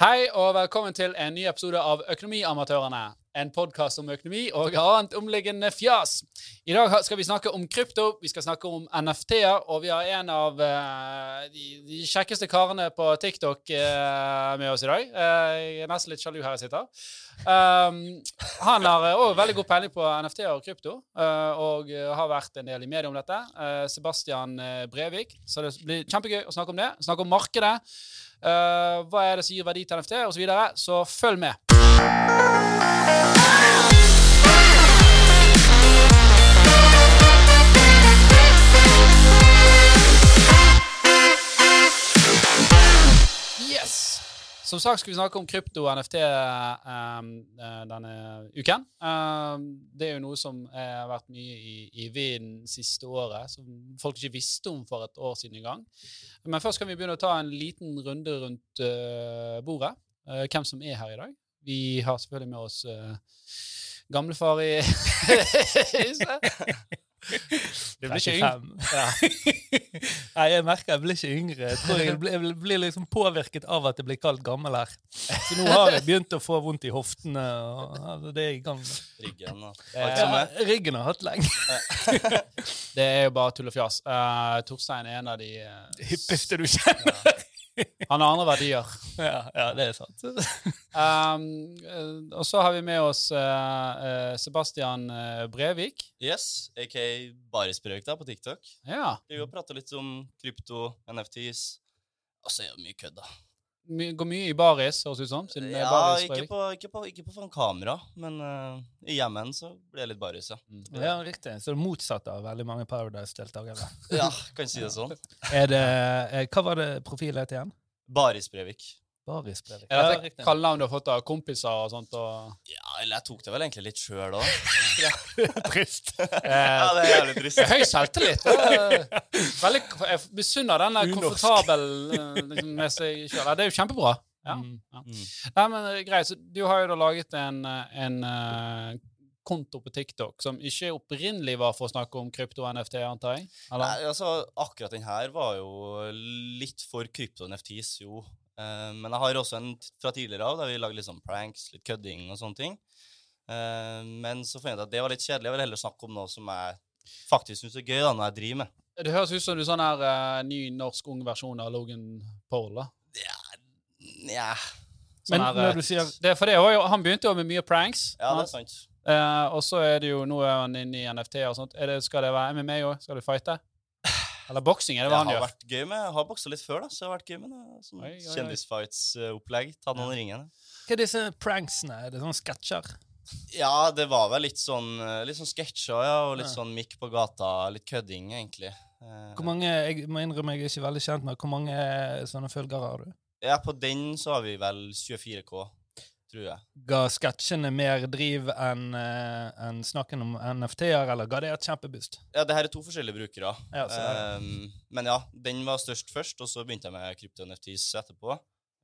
Hei og velkommen til en ny episode av Økonomiamatørene. En podkast om økonomi og annet omliggende fjas. I dag skal vi snakke om krypto, vi skal snakke om NFT-er, og vi har en av uh, de, de, kjekkeste karene på TikTok uh, med oss i dag. Uh, jeg er nesten litt sjalu her jeg sitter. Um, han har òg veldig god peiling på NFT-er og krypto, og har vært en del i media om dette. Sebastian Brevik. Så det blir kjempegøy å snakke om det. Snakke om markedet. Uh, hva er det som gir verdi til NFT, osv. Så, videre. så følg med. Som sagt skal vi snakke om krypto og NFT um, eh, denne uken. Um, det er jo noe som har vært mye i, i vinden siste året, som folk ikke visste om for et år siden engang. Men først skal vi begynne å ta en liten runde rundt uh, bordet. Uh, hvem som er her i dag. Vi har selvfølgelig med oss uh, gamlefar i Du blir ikke yngre. Ja. Nei, jeg merker jeg blir ikke yngre. Jeg tror jeg blir, jeg blir liksom påvirket av at jeg blir kalt gammel her. Så nå har jeg begynt å få vondt i hoftene. og det er i gang. Ryggen og ja, Ryggen har hatt lenge. det er jo bare tull og fjas. Uh, Torstein er en av de uh, hippeste du kjenner. Han har andre verdier. Ja, ja det er sant. um, og så har vi med oss uh, Sebastian Brevik. Yes, aka Brøk da, på TikTok. Ja. Vi prata litt om krypto, NFTs. Og så er det mye kødd, da. My, går mye i baris, høres det ut som? ja, ikke på, ikke, på, ikke på foran kamera, men uh, i hjemmen så blir det litt baris, ja. Mm. Ja, riktig. Så det er motsatt av veldig mange Paradise-deltakere? ja, kan si det sånn. er det, er, hva var det profilet het igjen? Baris Brevik. Baris Brevik. Er det ja, kallenavn du har fått av kompiser og sånt? Og... Ja, eller jeg tok det vel egentlig litt sjøl òg. trist. ja, det er jævlig trist. Høy selvtillit. Veldig, jeg misunner den der komfortabel eh, liksom, med seg sjøl. Det er jo kjempebra. Ja. Mm. ja. Mm. Nei, men eh, greit, så Du har jo da laget en, eh, en uh, konto på TikTok som ikke opprinnelig var for å snakke om krypto NFT, antar jeg? Eller? Nei, altså, akkurat den her var jo litt for krypto-NFTs, jo. Uh, men jeg har også en fra tidligere av der vi lagde litt sånn pranks, litt kødding og sånne ting. Uh, men så fant jeg at det var litt kjedelig. Jeg vil heller snakke om noe som jeg faktisk syns er gøy da, når jeg driver med. Det høres ut som du er sånn her uh, ny norsk ung versjon av Logan Paul, da. Ja, ja. Sånn men her, når du sier det, For det, han begynte jo med mye pranks. Ja, det er sant. og så er det jo nå er han inne i NFT og sånt. Det, skal det være MMA òg? Skal du fighte? Eller boksing, er det hva han gjør? Har vært gøy med, Jeg har boksa litt før, da, så det har vært gøy med det. Sånn kjendisfights-opplegg. Ta noen ja. ringene. Hva er disse pranksene? Er det sånne sketsjer? Ja, det var vel litt sånn, eh, litt sånn sketsjer, ja, og litt ja. sånn mikk på gata. Litt kødding, egentlig. Eh, hvor mange, Jeg må innrømme jeg er ikke veldig kjent med Hvor mange sånne følgere har du? Ja, På den så har vi vel 24K tror jeg. Ga sketsjene mer driv enn uh, en snakken om NFT-er, eller ga det et kjempeboost? Ja, det her er to forskjellige brukere. Ja, um, men ja, den var størst først, og så begynte jeg med krypto-NFTs etterpå.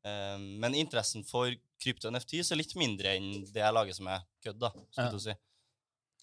Um, men interessen for krypto-NFTs er litt mindre enn det jeg lager som er kødd, da, skal ja. si.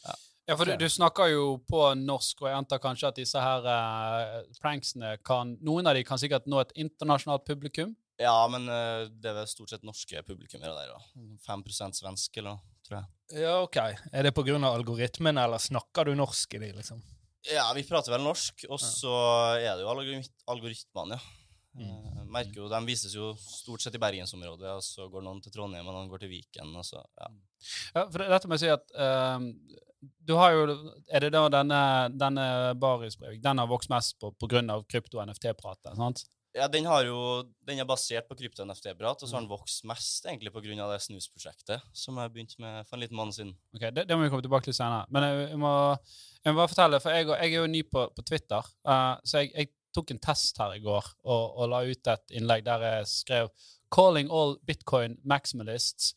Ja. Ja, for du, du, snakker jo på norsk, og jeg antar kanskje at disse her uh, pranksene kan Noen av de kan sikkert nå et internasjonalt publikum? Ja, men uh, det er vel stort sett norske publikummere der. da. 5 svenske, eller noe, tror jeg. Ja, ok. Er det pga. algoritmen, eller snakker du norsk i de, liksom? Ja, vi prater vel norsk, og så ja. er det jo algoritmene, ja. Mm. Uh, merker jo, De vises jo stort sett i bergensområdet, og så går noen til Trondheim, og noen går til Viken. og så, ja. ja for dette må jeg si at uh, du har jo Er det da denne, denne Baris Breivik den har vokst mest på pga. krypto-NFT-pratet? sant? Ja, den, har jo, den er basert på krypto-NFT-prat, og så har den vokst mest egentlig pga. det snusprosjektet som jeg begynte med for en liten måned siden. Ok, Det, det må vi komme tilbake til senere. Men jeg, jeg, må, jeg må, bare fortelle, for jeg, jeg er jo ny på, på Twitter, uh, så jeg, jeg, tok en test her i går og, og, la ut et innlegg der jeg skrev 'Calling all bitcoin maximalists'.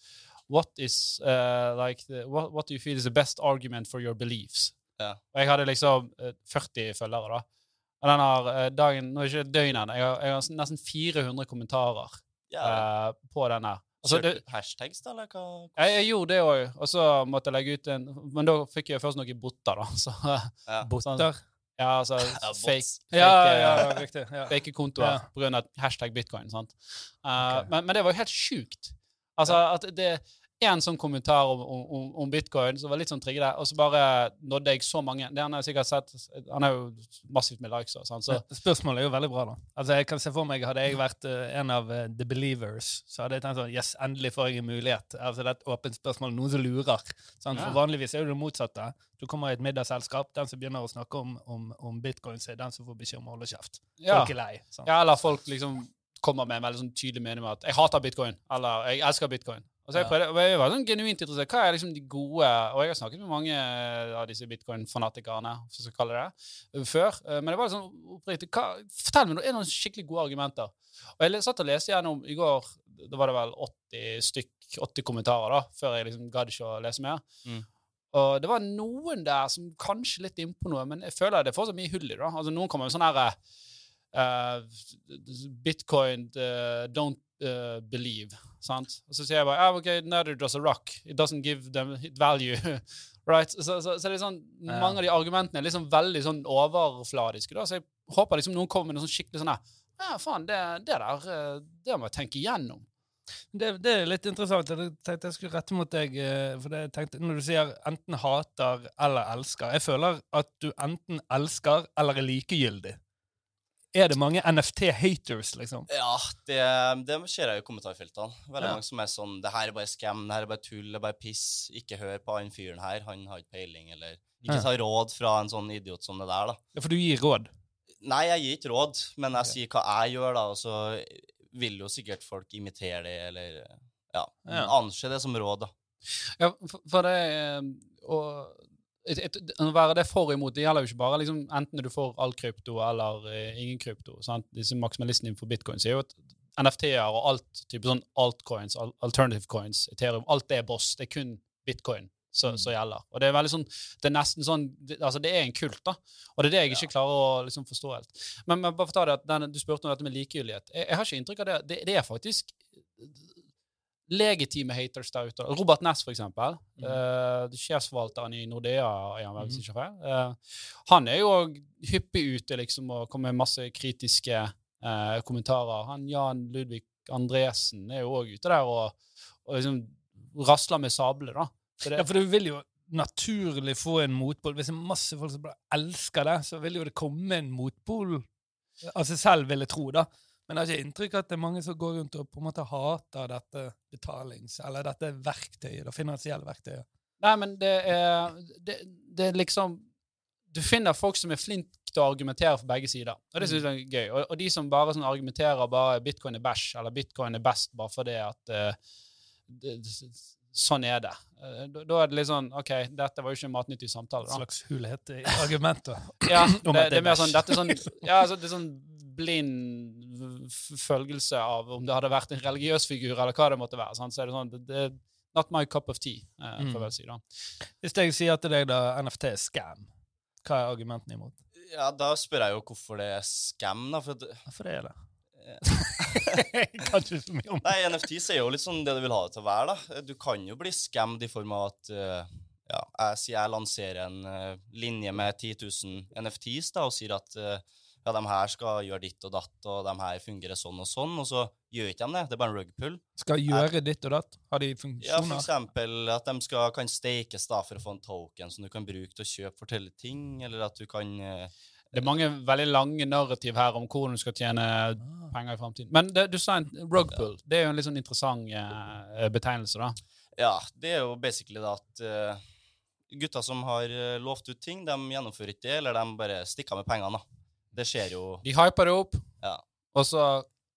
What is uh, like the, what, what do you feel is the best argument for your beliefs? Ja. Og jeg hadde liksom 40 følgere, da. Og den har eh, dagen Nå er det ikke døgnet, jeg har, jeg har nesten 400 kommentarer ja. uh, på den her. Altså, det, hashtags, da? eller hva? Jeg, jeg gjorde det òg, og så måtte jeg legge ut en Men da fikk jeg først noen botter, da. Så, ja. Botter? Ja, altså Ja, fake, fake, Ja, eh, ja, riktig. Ja. fake kontoer Ja. av hashtag bitcoin. sant? Uh, okay. men, men det var jo helt sjukt. Altså, at det en sånn kommentar om, om, om bitcoin som var litt sånn triggende, og så bare nådde jeg så mange. Det Han har sikkert sett, han er jo massivt med likes. og sånn, så Spørsmålet er jo veldig bra, da. Altså, jeg kan se for meg, Hadde jeg vært uh, en av uh, the believers, så hadde jeg tenkt sånn Yes, endelig får jeg en mulighet. Altså, Det er et åpent spørsmål. Noen som lurer. Sant? For Ja. Vanligvis er det det motsatte. Du kommer i et middagsselskap. Den som begynner å snakke om, om, om bitcoin, så er den som får beskjed om å holde kjeft. ja. Folk er lei. Sant? ja, eller folk liksom kommer med en veldig sånn tydelig mening om at 'jeg hater bitcoin', eller 'jeg elsker bitcoin'. Og så jeg, prøvde, jeg var sånn genuint interessert. Hva er liksom de gode Og jeg har snakket med mange av disse bitcoin-fanatikerne, for å kalle det, før. eh, Men det var sånn oppriktig Fortell meg, er det noen skikkelig gode argumenter? Og jeg satt og leste gjennom i går Da var det vel 80 stykk, 80 kommentarer, da, før jeg liksom gadd ikke å lese mer. Mm. Og det var noen der som kanskje litt innpå noe, men jeg føler det er fortsatt mye hull i det. Altså Noen kommer med sånn herre uh, Bitcoin uh, don't uh, believe. Sant? Og så sier jeg bare ah, ok, neither does a rock. It doesn't give them value. right? Så, så, så det sånn, mange av de argumentene er liksom veldig sånn overfladiske. da, Så jeg håper liksom noen kommer med noe sånn skikkelig sånn her Ja, faen, det, det der eh, det må jeg tenke igjennom. Det, det er litt interessant. Jeg tenkte jeg skulle rette mot deg. eh, For det jeg tenkte, Når du sier enten hater eller elsker Jeg føler at du enten elsker eller er likegyldig. Er det mange NFT-haters, liksom? Ja, det, det ser jeg i kommentarfeltene. Veldig Ja. mange som er sånn Det her er bare scam, det her er bare tull, det er bare piss. Ikke hør på han fyren her, han har ikke peiling, eller Ikke ta råd fra en sånn idiot som det der, da. Ja, For du gir råd. Nei, jeg gir ikke råd, men jeg sier hva jeg gjør, da, og så vil jo sikkert folk imitere det, eller ja, Ja. anse det som råd, da. Ja, for, det eh, å, et, et, Å være det for og imot, det gjelder jo ikke bare liksom, enten du får all krypto eller eh, ingen krypto. Sant? Disse maksimalistene innenfor bitcoin sier jo at NFT-er og alt type sånn altcoins, alternative coins, Ethereum, alt det er boss. Det er kun bitcoin som som gjelder. Og det er veldig sånn, det er nesten sånn, det, altså det er en kult, da. Og det er det jeg ikke klarer å liksom forstå helt. Men, men bare for ta det, at den, du spurte om dette med likegyldighet. Jeg, jeg har ikke inntrykk av det. Det, det er faktisk legitime haters der ute. Robert Ness, for eksempel. Mm. Uh, sjefsforvalteren i Nordea, er han vel, hvis ikke uh. Han er jo òg hyppig ute liksom, og kommer med masse kritiske uh, kommentarer. Han Jan Ludvig Andresen er jo òg ute der og, og liksom rasler med sabler, da. Det, Ja, for du vil jo naturlig få en motpol. Hvis det er masse folk som bare elsker det, så vil jo det komme en motpol av seg selv, vil jeg tro, da. Men jeg har ikke inntrykk av at det er mange som går rundt og på en måte hater dette betalings- eller dette verktøyet, det finansielle verktøyet. Nei, men det er, det, det er liksom Du finner folk som er flinke til å argumentere for begge sider. Og det synes jeg er gøy. Og, og de som bare sånn argumenterer bare bitcoin er bæsj, eller bitcoin er best bare fordi at uh, det, Sånn er det. Eh, Da, da er det litt sånn OK, dette var jo ikke en matnyttig samtale, En slags hulhet i argumentet. Ja, det, det er mer sånn Dette er sånn Ja, altså, det er sånn blind følgelse av om det hadde vært en religiøs figur, eller hva det måtte være. Sant? Så er det sånn det, det Not my cup of tea, eh, får jeg vel si. da. Hvis jeg sier til deg da NFT er scam, hva er argumentene imot? Ja, da spør jeg jo hvorfor det er scam, da. For det... Hvorfor det er det? jeg kan ikke så mye om nei, NFTs er jo litt sånn det du vil ha det til å være, da. Du kan jo bli scammed i form av at uh, ja, jeg sier jeg lanserer en uh, linje med 10 000 NFTs da, og sier at eh, ja, de her skal gjøre ditt og datt, og de her fungerer sånn og sånn, og så gjør ikke de det. Det er bare en rugpull. Skal gjøre ditt og datt? Har de funksjoner? Ja, for eksempel at de skal, kan stakes da for å få en token som du kan bruke til å kjøpe forskjellige ting, eller at du kan eh, Det er mange veldig lange narrativ her om hvordan du skal tjene Ah. penger i framtiden. Men det, du sa en rugpull. Det er jo en litt sånn interessant eh, betegnelse, da. Ja, det er jo basically da at uh, gutter som har eh, lovt ut ting, de gjennomfører ikke det, eller de bare stikker av med pengene. da. Det skjer jo De hyper det opp, Ja. og så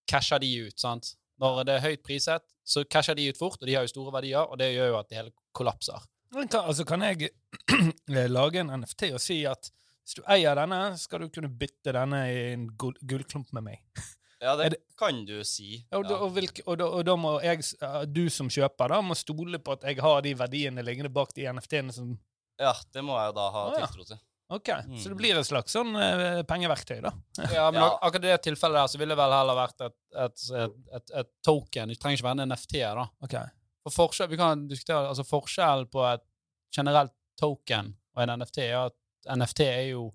casher de ut. sant? Når det er høyt priset, så casher de ut fort, og de har jo store verdier, og det gjør jo at det hele kollapser. Men kan, altså, kan jeg lage en NFT og si at hvis du eier denne, skal du kunne bytte denne i en gull, gullklump med meg? Ja, det, det- kan du si. Og, da, og, hvilke, og, da, og da må jeg, du som kjøper, da, må stole på at jeg har de verdiene liggende bak de NFT-ene som Ja, det må jeg da ha ja. tiltro til. OK. Mm. Så det blir et slags sånn uh, pengeverktøy, da. Ja, men Ja. ak akkurat i det tilfellet der så ville det vel heller vært et, et, et, et, et token. Det trenger ikke være en NFT. da. Ok. For forskjell, vi kan diskutere, altså Forskjellen på et generelt token og en NFT er at NFT er jo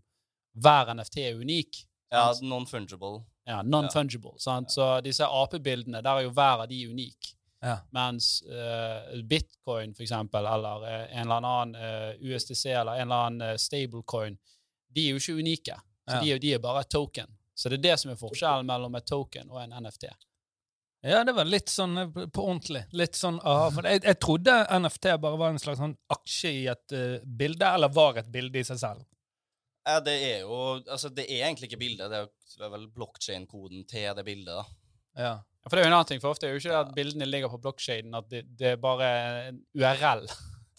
hver NFT er unik. Ja, non-fungible. Ja, Non-fungible. sant? Så disse apebildene, der er jo hver av de unik. Ja. Mens uh, bitcoin, for eksempel, eller uh, en eller annen uh, USDC eller en eller annen eh, stablecoin, de er jo ikke unike. Så Ja. de, de er bare et token. Så det er det som er forskjellen mellom et token og en NFT. Ja, det var litt sånn eh, på ordentlig. Litt sånn, aha, for jeg, jeg trodde NFT bare var en slags sånn aksje i et eh, bilde, eller var et bilde i seg selv. Ja, det er jo Altså, det er egentlig ikke bildet, det er, vel blokkjedekoden til det bildet, da. Ja. Ja, For det er jo en annen ting, for ofte er jo ikke at bildene ligger på blokkjeden, at det, det er bare en URL.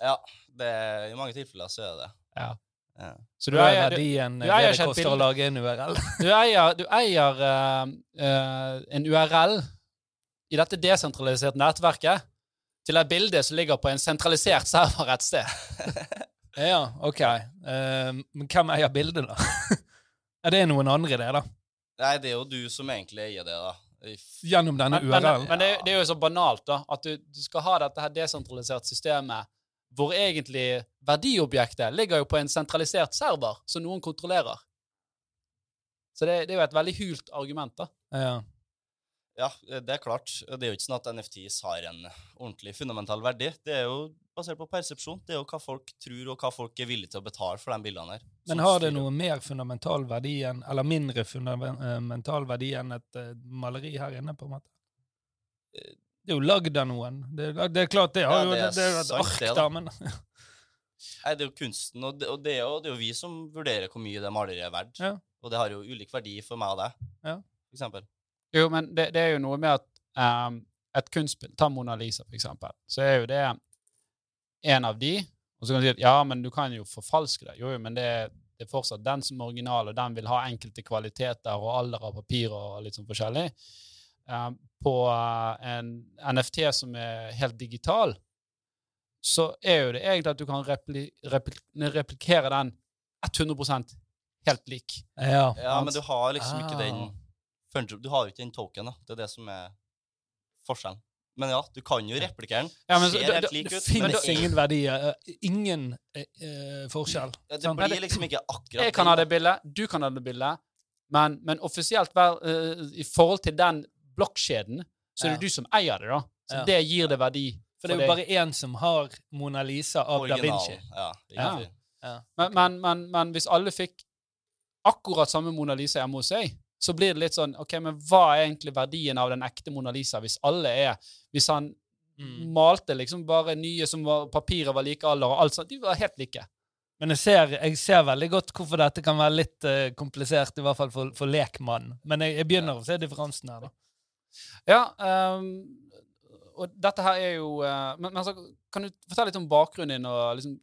Ja, det er, i mange tilfeller så er det det. Ja. Ja. Så Du du er eier, verdien du det eier det koster å lage en URL. du eier, du eier uh, uh, en URL i dette desentraliserte nettverket til et bilde som ligger på en sentralisert server et sted. ja, ok. Uh, men hvem eier bildet, da? er det noen andre, det, da. Nei, det er jo du som egentlig eier det, da. Gjennom denne Men, URL-en. men det, det er jo så banalt, da, at du, du skal ha dette her desentraliserte systemet hvor egentlig verdiobjektet ligger jo på en sentralisert server som noen kontrollerer. Så det, det er jo et veldig hult argument, da. Ja. Ja, det er klart. Det er jo ikke sånn at NFTs har en ordentlig fundamental verdi. Det er jo basert på persepsjon. Det er jo hva folk tror, og hva folk er villige til å betale for de bildene her. Men har det noe mer fundamental verdi enn, eller mindre fundamental verdi enn et eh, maleri her inne, på en måte? Det er jo lagd av noen. Det, det er klart, det har Ja, jo det er det, det er et ark, da. men Nei, det er jo kunsten, og det, og det, er, jo, det er jo vi som vurderer hvor mye det maleriet er verdt. Ja. Og det har jo ulik verdi for meg og deg, Ja. for eksempel. Jo, men det, det er jo noe med at um, et kunstspill Ta Mona Lisa, for eksempel. Så er jo det en av de. Og så kan du si at ja, men du kan jo forfalske det. Jo, jo, men det, det er fortsatt den som er original, og den vil ha enkelte kvaliteter og alder av papir og litt sånn forskjellig. Um, på eh, en NFT som er helt digital, så er jo det egentlig at du kan repli, repli, replikere den 100% helt lik. Ja. Ja, men du har liksom ikke den Ah. fungi- Du har jo ikke den token, da. Det er det som er forskjellen. Men ja, du kan jo replikere den. Ja, men Ser helt lik ut. men finnes det er- ingen verdier. eh, Ingen eh, eh, forskjell. Ja, det sånn. blir liksom ikke akkurat Jeg kan ha det bildet, du kan ha det bildet, men, men offisielt eh, i forhold til den blokkjeden, så er det Ja. du som eier det, da. Så Ja. det gir det verdi. For det er jo bare én som har Mona Lisa av da. Vinci. Ja, Ja. Men, men, men, men hvis alle fikk akkurat samme Mona Lisa hjemme hos seg, så blir det litt sånn OK, men hva er egentlig verdien av den ekte Mona Lisa hvis alle er Hvis han Mm. malte liksom bare nye som var Papiret var like alder og alt sånt, de var helt like. Men jeg ser, jeg ser veldig godt hvorfor dette kan være litt uh, komplisert, i hvert fall for, for lekmannen. Men jeg, jeg begynner å se differansen her, da. Ja, um, og dette her er jo uh, men, men så, Kan du fortelle litt om bakgrunnen din, og liksom,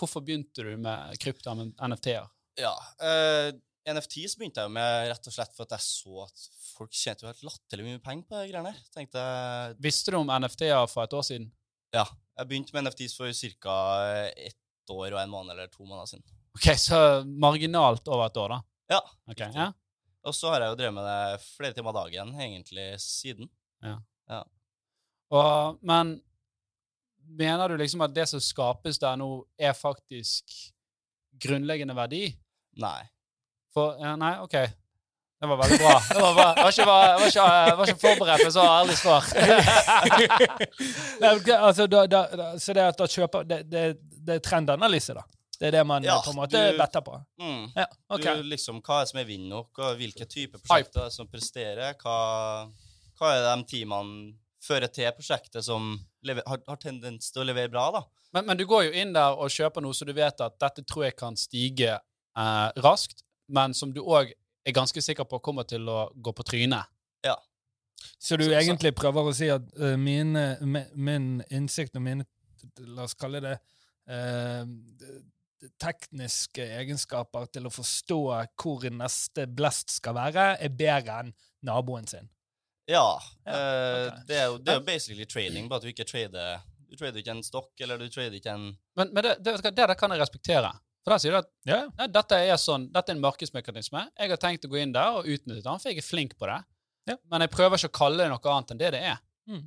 hvorfor begynte du med krypto og NFT-er? Ja. eh, NFTs begynte jeg med rett og slett for at jeg så at folk tjente jo helt latterlig mye penger på de greiene der. Tenkte jeg Visste du om NFT-er for et år siden? Ja. Jeg begynte med NFTs for ca. ett år og en måned eller to måneder siden. Ok, Så marginalt over et år, da? Ja. Okay, ja. Og så har jeg jo drevet med det flere timer dagen egentlig siden. Og, men mener du liksom at det som skapes der nå, er faktisk grunnleggende verdi? Nei. For ja, Nei, OK. Det var veldig bra. Det var. Jeg var, ikke, var, var, ikke, jeg var ikke forberedt på så ærlig svar. Nei, altså, da, da, så det at da kjøper Det, det, det er trendanalyse, da? Det er det man Ja, på en måte du- better på? Mm. Ja, okay. Du, liksom, hva er det som er og hvilke typer prosjekter er som presterer? Hva, hva er det de teamene fører til prosjektet som lever, har, har tendens til å levere bra, da? Men, men du går jo inn der og kjøper noe så du vet at dette tror jeg kan stige eh, raskt, men som du òg er ganske sikker på kommer til å gå på trynet. Så du Så- så- egentlig prøver å si at uh, mine, me, min innsikt og mine, la oss kalle det, uh, tekniske egenskaper til å forstå hvor neste blest skal være, er bedre enn naboen sin. Ja. Ja, eh, ok. det, er jo, det er jo basically trading, bare at du ikke trader Du trader ikke en stokk, eller du trader ikke en Men, men det, det, det der kan jeg respektere. For der sier du at Ja, nei, dette er sånn, dette er en markedsmekanisme. Jeg har tenkt å gå inn der og utnytte den, for jeg er flink på det. Ja. Men jeg prøver ikke å kalle det noe annet enn det det er. Mm.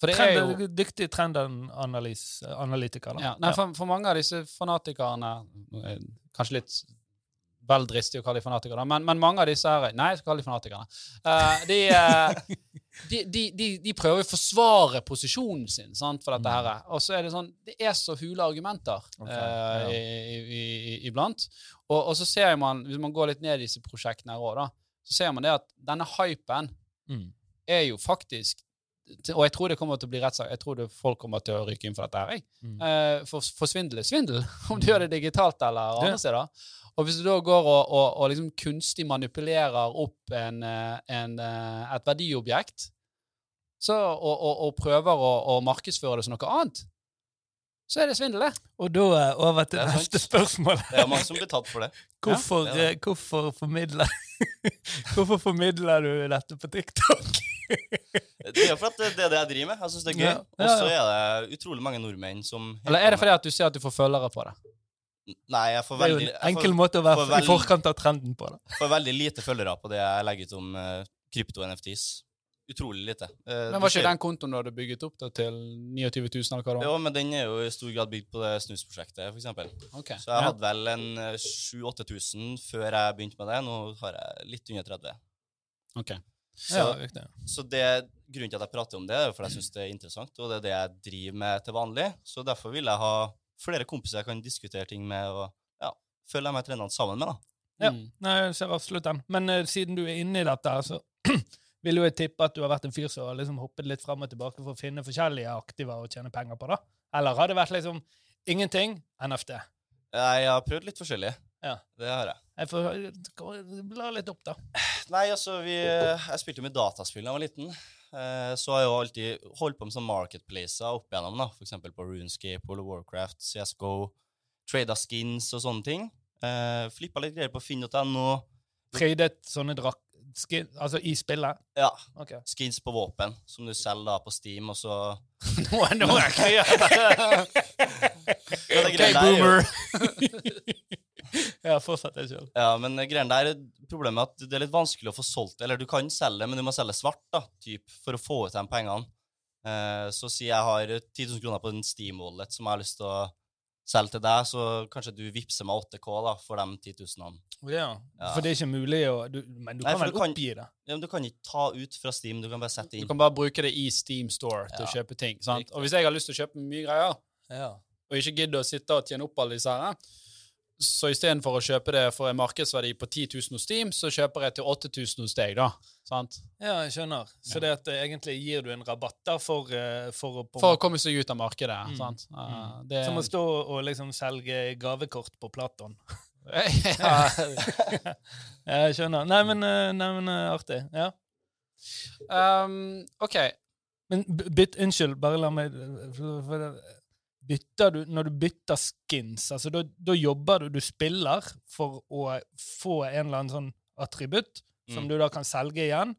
For det er jo Trend, dyktig trendanalytiker, da. ja, nei, for, for mange av disse fanatikerne eh, Kanskje litt vel dristig å kalle de fanatikere, men, men, mange av disse er Nei, jeg skal kalle de fanatikerne. Uh, de, uh, de, de, de, prøver å forsvare posisjonen sin sant, for dette her. Og så er det sånn Det er så hule argumenter okay, uh, iblant. Og, og, så ser man, hvis man går litt ned i disse prosjektene her òg, da, så ser man det at denne hypen mm. er jo faktisk og jeg tror det kommer til å bli rettssak. Jeg tror folk kommer til å ryke inn for dette. her. Mm. uh, for, for, svindel er svindel, om du gjør det digitalt eller andre steder. Og hvis du da går og, og, og liksom kunstig manipulerer opp en, eh, en, eh, et verdiobjekt så, og, og, prøver å, å, markedsføre det som noe annet, så er det svindel, det. Og da eh, over til neste spørsmål. Det er mange som blir tatt for det. Hvorfor, ja, det hvorfor, formidler, hvorfor formidler du dette på TikTok? det er for at det er det jeg driver med. Jeg syns det er gøy. Ja, ja, Og så er det utrolig mange nordmenn som Eller er det fordi at du ser at du får følgere på det? Nei, jeg får veldig Det er jo en enkel får, måte å være veldig, i forkant av trenden på. det. Får veldig lite følgere på det jeg legger ut om uh, krypto-NFTs. Utrolig lite. Uh, men Var ikke den kontoen du hadde bygget opp da, til 29 000? eller hva det var? Jo, men den er jo i stor grad bygd på det snusprosjektet, f.eks. Okay. Så jeg hadde vel en 7000-8000 før jeg begynte med det. Nå har jeg litt under 30. Okay. Så, ja, så det, grunnen til at jeg prater om det, er fordi jeg syns det er interessant, og det er det jeg driver med til vanlig. Så derfor vil jeg ha flere kompiser jeg kan diskutere ting med, og ja, følge med trendene sammen med. da. Ja, mm. Nei, jeg ser absolutt den. Men uh, siden du er inne i dette, så vil jo jeg tippe at du har vært en fyr som har liksom hoppet litt fram og tilbake for å finne forskjellige aktiver å tjene penger på. da. Eller har det vært liksom ingenting NFT? Jeg har prøvd litt forskjellig. Ja. Det har jeg. Jeg får bla litt opp, da. Nei, altså, vi, jeg spilte med dataspill da jeg var liten. Eh, så har jeg jo alltid holdt på med sånne marketplacer opp igjennom, da. For eksempel på Runescape, World of Warcraft, CSGO, trada skins og sånne ting. Eh, Flippa litt greier på finn.no. Tradet sånne drakk... Skin, altså i spillet? Ja. Okay. Skins på våpen, som du selger da på Steam, og så Nå er noe jeg ikke OK, boomer. ja, fortsett det sjøl. Ja, men greien der er problemet er at det er litt vanskelig å få solgt det. Eller du kan selge det, men du må selge svart da, typ, for å få ut de pengene. Eh, så si jeg har 10 000 kroner på en Steam-wallet som jeg har lyst til å selge til deg, så kanskje du vippser meg 8K da, for de 10 000. Ja, ja. For det er ikke mulig å du, Men du Nei, kan vel oppgi det? Ja, men Du kan ikke ta ut fra Steam. Du kan bare sette inn. Du kan bare bruke det i Steam Store til ja. å kjøpe ting. sant? Og hvis jeg har lyst til å kjøpe mye greier, ja. og ikke gidder å sitte og tjene opp alle disse her, så istedenfor å kjøpe det for en markedsverdi på 10 000 hos Steam, så kjøper jeg til 8000 hos deg, da. Sant? Ja, jeg skjønner. Så det at eh, egentlig gir du en rabatt da for, eh, for, å, for å komme seg ut av markedet. Mm. sant? Uh, det... Som å stå og liksom selge gavekort på Platon. ja. jeg skjønner. Nei, men, nei, men artig. Ja. Um, OK. Men bytt Unnskyld, bare la meg for, for, bytter du, når du bytter skins, altså da, jobber du Du spiller for å få en eller annen sånn attributt mm. som du da kan selge igjen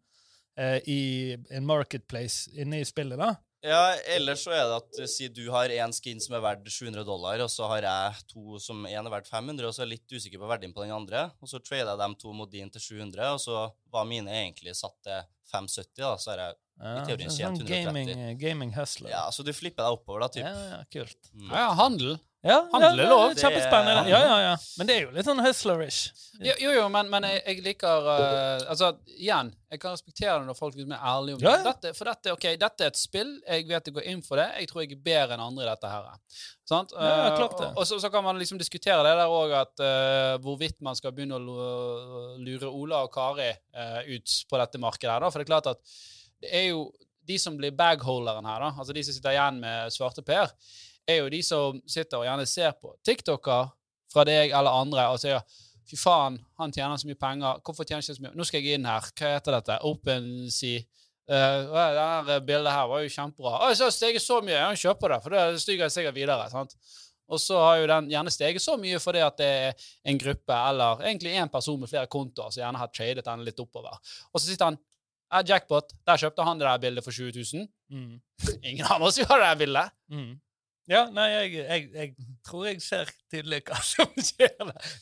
eh, i en marketplace inne i spillet, da. Ja, ellers så er det at eh, si du har én skin som er verdt 700 dollar, og så har jeg to som én er verdt 500, og så er jeg litt usikker på verdien på den andre, og så trader jeg dem to mot din til 700, og så var mine egentlig satt til 570, da, så har jeg ja, i teorien tjent 130. Sånn gaming, eh, gaming hustler. Ja, så du flipper deg oppover, da, typ. Ja, ja, kult. Mm. Ja, handel. Ja, Handel er lov. Kjempespennende. Ja, ja, ja. Men det er jo litt sånn hustlerish. Jo, jo, jo men, men jeg, jeg, liker uh, Altså, igjen, jeg kan respektere det når folk er ærlige om det. Dette, for dette, okay, dette er et spill. Jeg vet jeg går inn for det. Jeg tror jeg er bedre enn andre i dette her. Sant? Ja, klart det. Uh, og så, så, kan man liksom diskutere det der òg, at uh, hvorvidt man skal begynne å lure Ola og Kari ut på dette markedet her, da. For det er klart at det er jo de som blir bagholderen her, da, altså de som sitter igjen med svarte per, er jo de som sitter og gjerne ser på TikToker fra deg eller andre og sier Fy faen, han tjener så mye penger. Hvorfor tjener han ikke så mye? Nå skal jeg inn her. Hva heter dette? OpenSea. Uh, det bildet her var jo kjempebra. Å, så har steget så mye! Jeg kjøper det, for da stiger jeg sikkert videre. sant? Og så har jo den gjerne steget så mye fordi at det er en gruppe eller egentlig en person med flere kontoer som gjerne har tradet den litt oppover. Og så sitter han ja, Jackpot. Der kjøpte han det der bildet for 20 000. Mm. Ingen av oss gjør det der bildet. Mm. Ja, nei, jeg, jeg, jeg, tror jeg ser tydelig hva som skjer.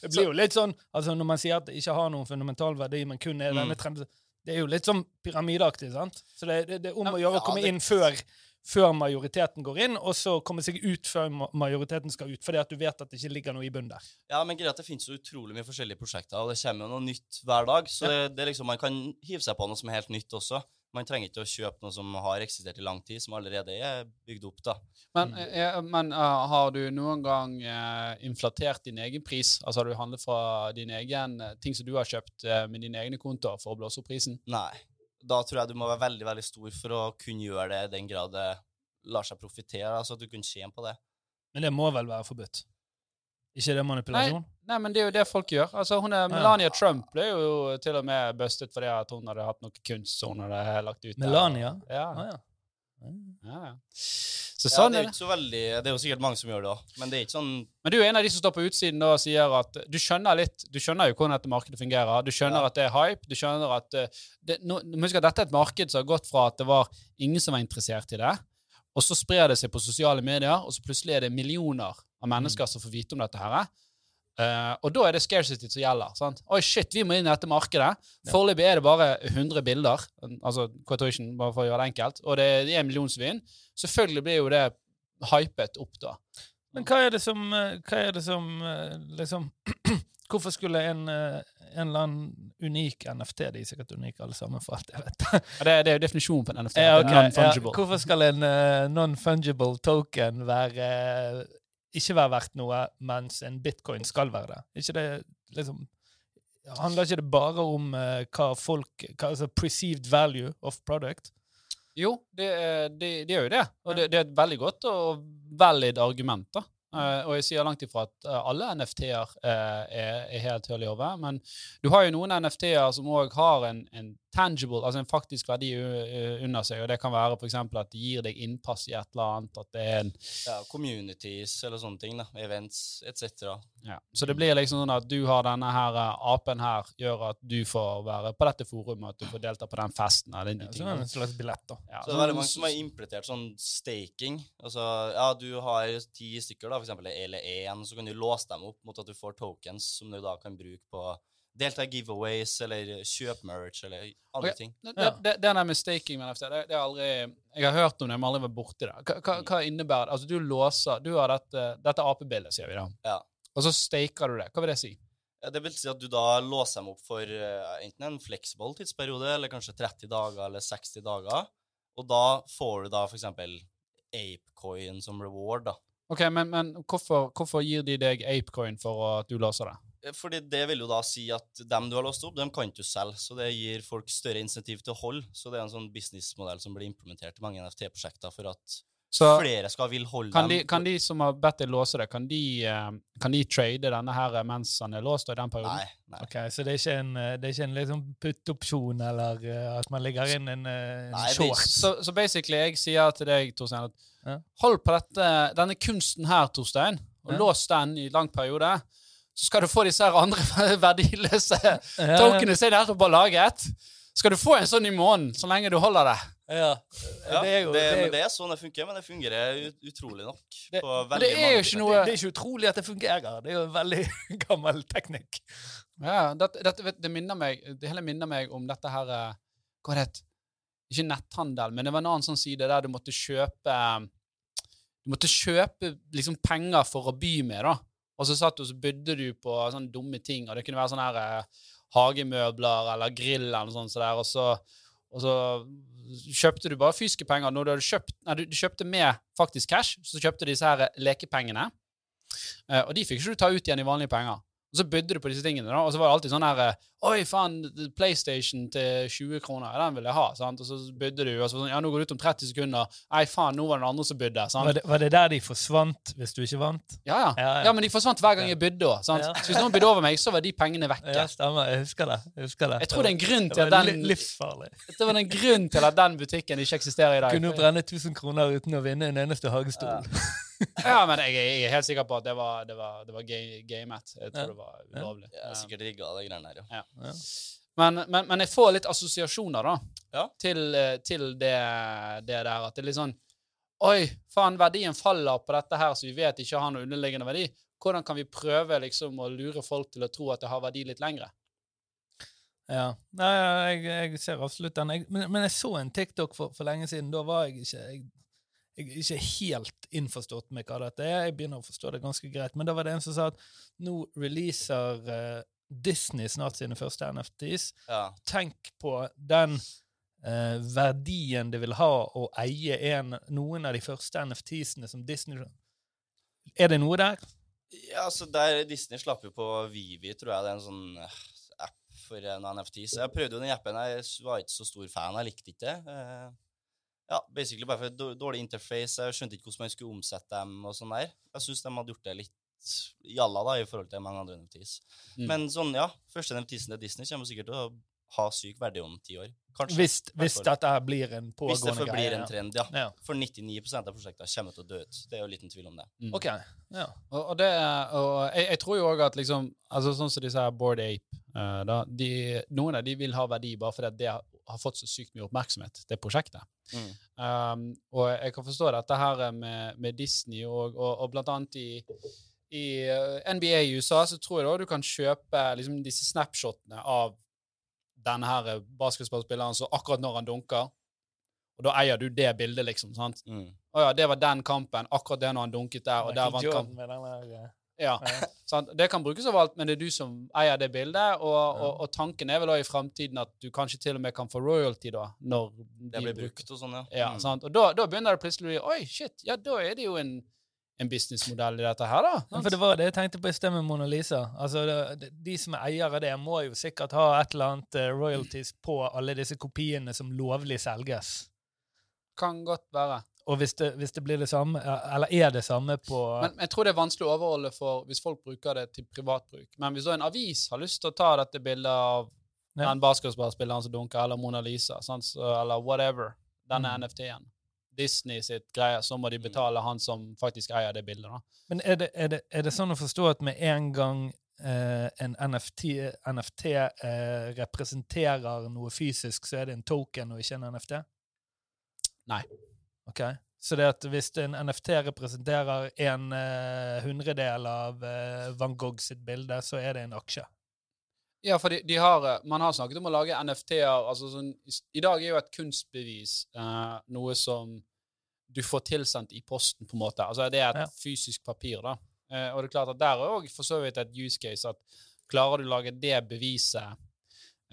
Det blir jo litt sånn altså Når man sier at det ikke har noen fundamental verdi, men kun er denne mm. trenden Det er jo litt sånn pyramideaktig, sant? Så det, det, det er om å gjøre å komme inn før, før majoriteten går inn, og så komme seg ut før majoriteten skal ut, fordi at du vet at det ikke ligger noe i bunnen der. Ja, men greit, det finnes så utrolig mye forskjellige prosjekter, og det kommer jo noe nytt hver dag, så det, det liksom, man kan hive seg på noe som er helt nytt også. Man trenger ikke å kjøpe noe som har eksistert i lang tid, som allerede er bygd opp. da. Men, mm. eh, men uh, har du noen gang uh, inflatert din egen pris? Altså Har du handlet fra din egen uh, ting som du har kjøpt med dine egne kontoer for å blåse opp prisen? Nei. Da tror jeg du må være veldig veldig stor for å kunne gjøre det i den grad det lar seg profitere. Altså at du kunne tjene på det. Men det må vel være forbudt? Ikke det manipulasjon? Nei, nei, men det er jo det folk gjør. Altså, hun er, Melania ja. Trump ble jo til og med bustet fordi at hun hadde hatt noe kunst som hun hadde lagt ut. Melania? Der. Ja. Ah, ja. Ja, Så sånn ja, det er, jo ikke så veldig, det er jo sikkert mange som gjør det men det er ikke sånn Men du er en av de som står på utsiden og sier at du skjønner litt, du skjønner jo hvordan dette markedet fungerer. Du skjønner ja. at det er hype. Du skjønner at eh, det, no, Husk at dette er et marked som har gått fra at det var ingen som var interessert i det, og så sprer det seg på sosiale medier, og så plutselig er det millioner av mennesker som får vite om dette her. Uh, og da er det scarcity som gjelder. sant? Oi, shit, vi må inn i dette markedet. Foreløpig er det bare 100 bilder, altså quotation, bare for å gjøre det enkelt, og det er en million som vinner. Selvfølgelig blir jo det hypet opp, da. Men hva er det som, eh, er det som eh, liksom Hvorfor skulle en, en eller annen unik NFT De er sikkert unike alle sammen, for alt jeg vet. det, er, det er jo definisjonen på en NFT. Ja, okay. non-fungible. Ja, hvorfor skal en uh, non-fungible token være ikke være verdt noe, mens en bitcoin skal være det. Ikke det liksom Handler ikke det bare om uh, hva folk hva, altså Perceived value of product? Jo, det, de, de gjør jo det. Og det, det, er et veldig godt og valid argument. da. Uh, og jeg sier langt ifra at uh, alle NFT-er uh, er, er, helt høl i hodet. Men du har jo noen NFT-er som òg har en, en, tangible, altså en faktisk verdi under seg. og Det kan være f.eks. at det gir deg innpass i et eller annet. at det er en... Ja, Communities eller sånne ting. da, Events etc. Ja, så det blir liksom sånn at du har denne her apen her, gjør at du får være på dette forumet, at du får delta på den festen. eller de ja, en slags billett, da. Ja, så det er veldig mange som har implementert sånn staking. Altså, ja, du har ti stykker, da f.eks. eller én, så kan du låse dem opp mot at du får tokens som du da kan bruke på delta i giveaways eller kjøp merch eller andre okay. ting. Det, det, det, med staking med NFT, det, det er aldri, jeg har hørt om det, men aldri vært borti det. Hva, hva, hva, innebærer det? Altså, du låser Du har dette, dette apebildet, sier vi da. Ja. Og så staker du det. Hva vil det si? Ja, det vil si at du da låser dem opp for uh, enten en fleksibel tidsperiode, eller kanskje 30 dager eller 60 dager. Og da får du da f.eks. apecoin som reward, da. Ok, Men, men hvorfor, hvorfor, gir de deg apecoin for at du låser det? Eh, fordi Det vil jo da si at dem du har låst opp, dem kan du selge. Så det gir folk større insentiv til å holde. Så det er en sånn businessmodell som blir implementert i mange NFT-prosjekter for at så flere skal vil holde kan dem. De, kan de som har bedt deg låse det, kan de, eh, kan de trade denne her mens han er låst i den perioden? Nei. nei. Okay, Så det er ikke en, eh, det er ikke en liksom putt-opsjon, eller at man legger inn en, en nei, short? Så, så, basically, jeg sier til deg, Torstein, at ja. hold på dette, denne kunsten her, Torstein, og ja. lås den i lang periode så skal du få disse her andre verdiløse ja, tokenene som jeg nettopp har laget. Skal du få en sånn i måneden så lenge du holder det. Ja, ja det, er jo, det, det, er, det, er sånn det funker, men det fungerer utrolig nok. Det, det er jo ikke noe Det er ikke utrolig at det fungerer. Det er jo en veldig gammel teknikk. Ja, det, minner meg, det hele minner meg om dette her Hva Hva det het Ikke netthandel, men det var en annen sånn side der du måtte kjøpe Du måtte kjøpe liksom penger for å by med, da. Og så satt du og bydde du på sånne dumme ting, og det kunne være sånne her eh, hagemøbler eller grill eller noe sånt, så der, og, så, og så kjøpte du bare fysiske penger. Når du, hadde kjøpt, nei, du, kjøpte med faktisk cash, så kjøpte du disse her lekepengene. Eh, og de fikk ikke du ta ut igjen i vanlige penger. Og så bydde du på disse tingene, da, og så var det alltid sånn her eh, Oi, faen, PlayStation til 20 kroner, den vil jeg ha. sant? Og så bydde du, og så sånn Ja, nå går det ut om 30 sekunder. Nei, faen, nå var det den andre som bydde. sant? Var det, var det, der de forsvant hvis du ikke vant? Ja, ja. ja, ja. ja men de forsvant hver gang jeg bydde òg. Så hvis noen bydde over meg, så var de pengene vekke. Ja, stemmer. Jeg husker det. Jeg, husker det. jeg tror det er en grunn til at den livsfarlig. Det var en grunn til at den butikken ikke eksisterer i dag. Kunne brenne 1000 kroner uten å vinne en eneste hagestol. ja, men jeg, jeg, er helt sikker på at det var, det var, det var gamet. Jeg tror det var ulovlig. Ja, sikkert rigga, de greiene der, ja. ja. Men, men, men, jeg får litt assosiasjoner da, ja. til, eh, til det, det, der. At det er litt sånn Oi, faen, verdien faller på dette her, så vi vet ikke har noe underliggende verdi. Hvordan kan vi prøve liksom å lure folk til å tro at det har verdi litt lengre? Ja. Nei, jeg, jeg ser absolutt den. Jeg, men, men, jeg så en TikTok for, for, lenge siden. Da var jeg ikke jeg, jeg er ikke helt innforstått med hva dette er. Jeg begynner å forstå det ganske greit. Men da var det en som sa at nå releaser uh, Disney snart sine første NFTs. Ja. Tenk på den uh, verdien det vil ha å eie en, noen av de første NFT'sene som Disney Er det noe der? Ja, altså der Disney slapp jo på Vivi, tror jeg det er en sånn uh, app for en NFTs. Jeg prøvde jo den appen, jeg var ikke så stor fan, jeg likte ikke det. Ja, basically bare for dårlig interface. Jeg skjønte ikke hvordan man skulle omsette dem og sånn der. Jeg syns de hadde gjort det litt jalla da, i forhold til mange andre NFTs. Mm. Men sånn, ja, første NFTs-en til Disney kommer sikkert til å ha syk verdi om ti år. Kanskje. Hvis, hvis dette blir en pågående greie. Hvis det forblir en trend, ja. ja. For 99 av prosjektene kommer til å dø ut. Det er jo liten tvil om det. Mm. Ok, ja. Og, og, det, og jeg, jeg, tror jo òg at liksom altså Sånn som disse her Board Ape uh, da, de, Noen av de vil ha verdi bare fordi det har, fått så sykt mye oppmerksomhet, det prosjektet. Mm. Um, og jeg kan forstå dette her med, med Disney og, og, og blant annet i i eh, NBA i USA så tror jeg da du kan kjøpe liksom, disse snapshotene av denne her eh, basketballspilleren så akkurat når han dunker. Og da eier du det bildet, liksom. sant? Mm. Å ja, det var den kampen. Akkurat det når han dunket der. og der vant kampen. Eh, ja? Det kan brukes overalt, men det er du som eier det bildet. Og, og, og tanken er vel da i framtiden at du kanskje til og med kan få royalty da, når det blir brukt. og sånn, ja. ja mm. sant? Og da, da, begynner det plutselig å bli Oi, shit, ja, da er det jo en en businessmodell i dette her, da. Ja, for det var det jeg tenkte på i sted med Mona Lisa. Altså, det, De som er eiere av det, må jo sikkert ha et eller annet uh, royalties på alle disse kopiene som lovlig selges. Kan godt være. Og hvis det, hvis det blir det samme, eller er det samme på Men Jeg tror det er vanskelig å overholde for hvis folk bruker det til privatbruk. Men hvis en avis har lyst til å ta dette bildet av ja. den basketballspilleren som dunker, eller Mona Lisa, sant? eller whatever, denne mm. NFT-en Disney sitt greie, så må de mm. betale han som faktisk eier det bildet. da. Men er det, er det, er det sånn å forstå at med en gang eh, en NFT, NFT eh, representerer noe fysisk, så er det en token og ikke en NFT? Nei. Ok. Så det at hvis en NFT representerer en eh, hundredel av eh, Van Gogh sitt bilde, så er det en aksje? Ja, for de, de har, eh, man har snakket om å lage NFT-er. altså sånn, I dag er jo et kunstbevis uh, noe som du får tilsendt i posten, på en måte. Altså Det er et ja. fysisk papir. da. Uh, og det er klart at der er òg for så vidt et use case at klarer du å lage det beviset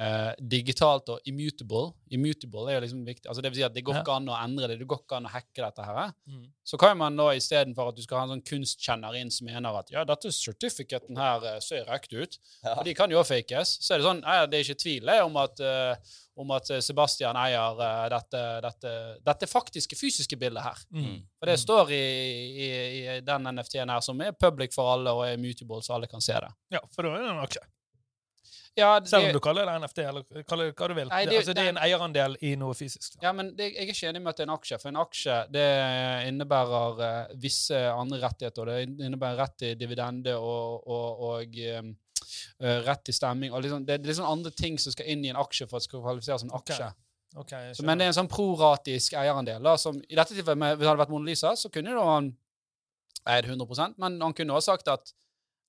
Uh, digitalt og immutable. Immutable er jo liksom viktig. Altså det vil si at det går ikke an å endre det. Det går ikke an å hacke dette. her. Mm. Så kan man nå istedenfor at du skal ha en sånn kunstkjenner inn som mener at ja, dette certificaten her uh, ser riktig ut, ja. og de kan jo fakes, så er det sånn nei, det er ikke tvil om at, uh, om at Sebastian eier dette, dette, dette, faktiske, fysiske bildet her. Mm. For det mm. står i, i, i den NFT-en her som er public for alle og er immutable, så alle kan se det. Ja, for da er det en aksje. Ja, det, Selv om du kaller det NFT, eller kaller det hva du vil. Nei, det, altså, det, er en eierandel i noe fysisk. Ja, men jeg er ikke enig med at det er en aksje. For en aksje det innebærer uh, visse andre rettigheter. Det innebærer rett til dividende og, og, og um, rett til stemming. og liksom, Det er liksom andre ting som skal inn i en aksje for at det skal kvalifiseres som en aksje. Okay. Okay, så, men det er en sånn proratisk eierandel. Da, som i dette tilfellet, Hvis det hadde vært Mona Lisa, så kunne han eid 100% men han kunne også sagt at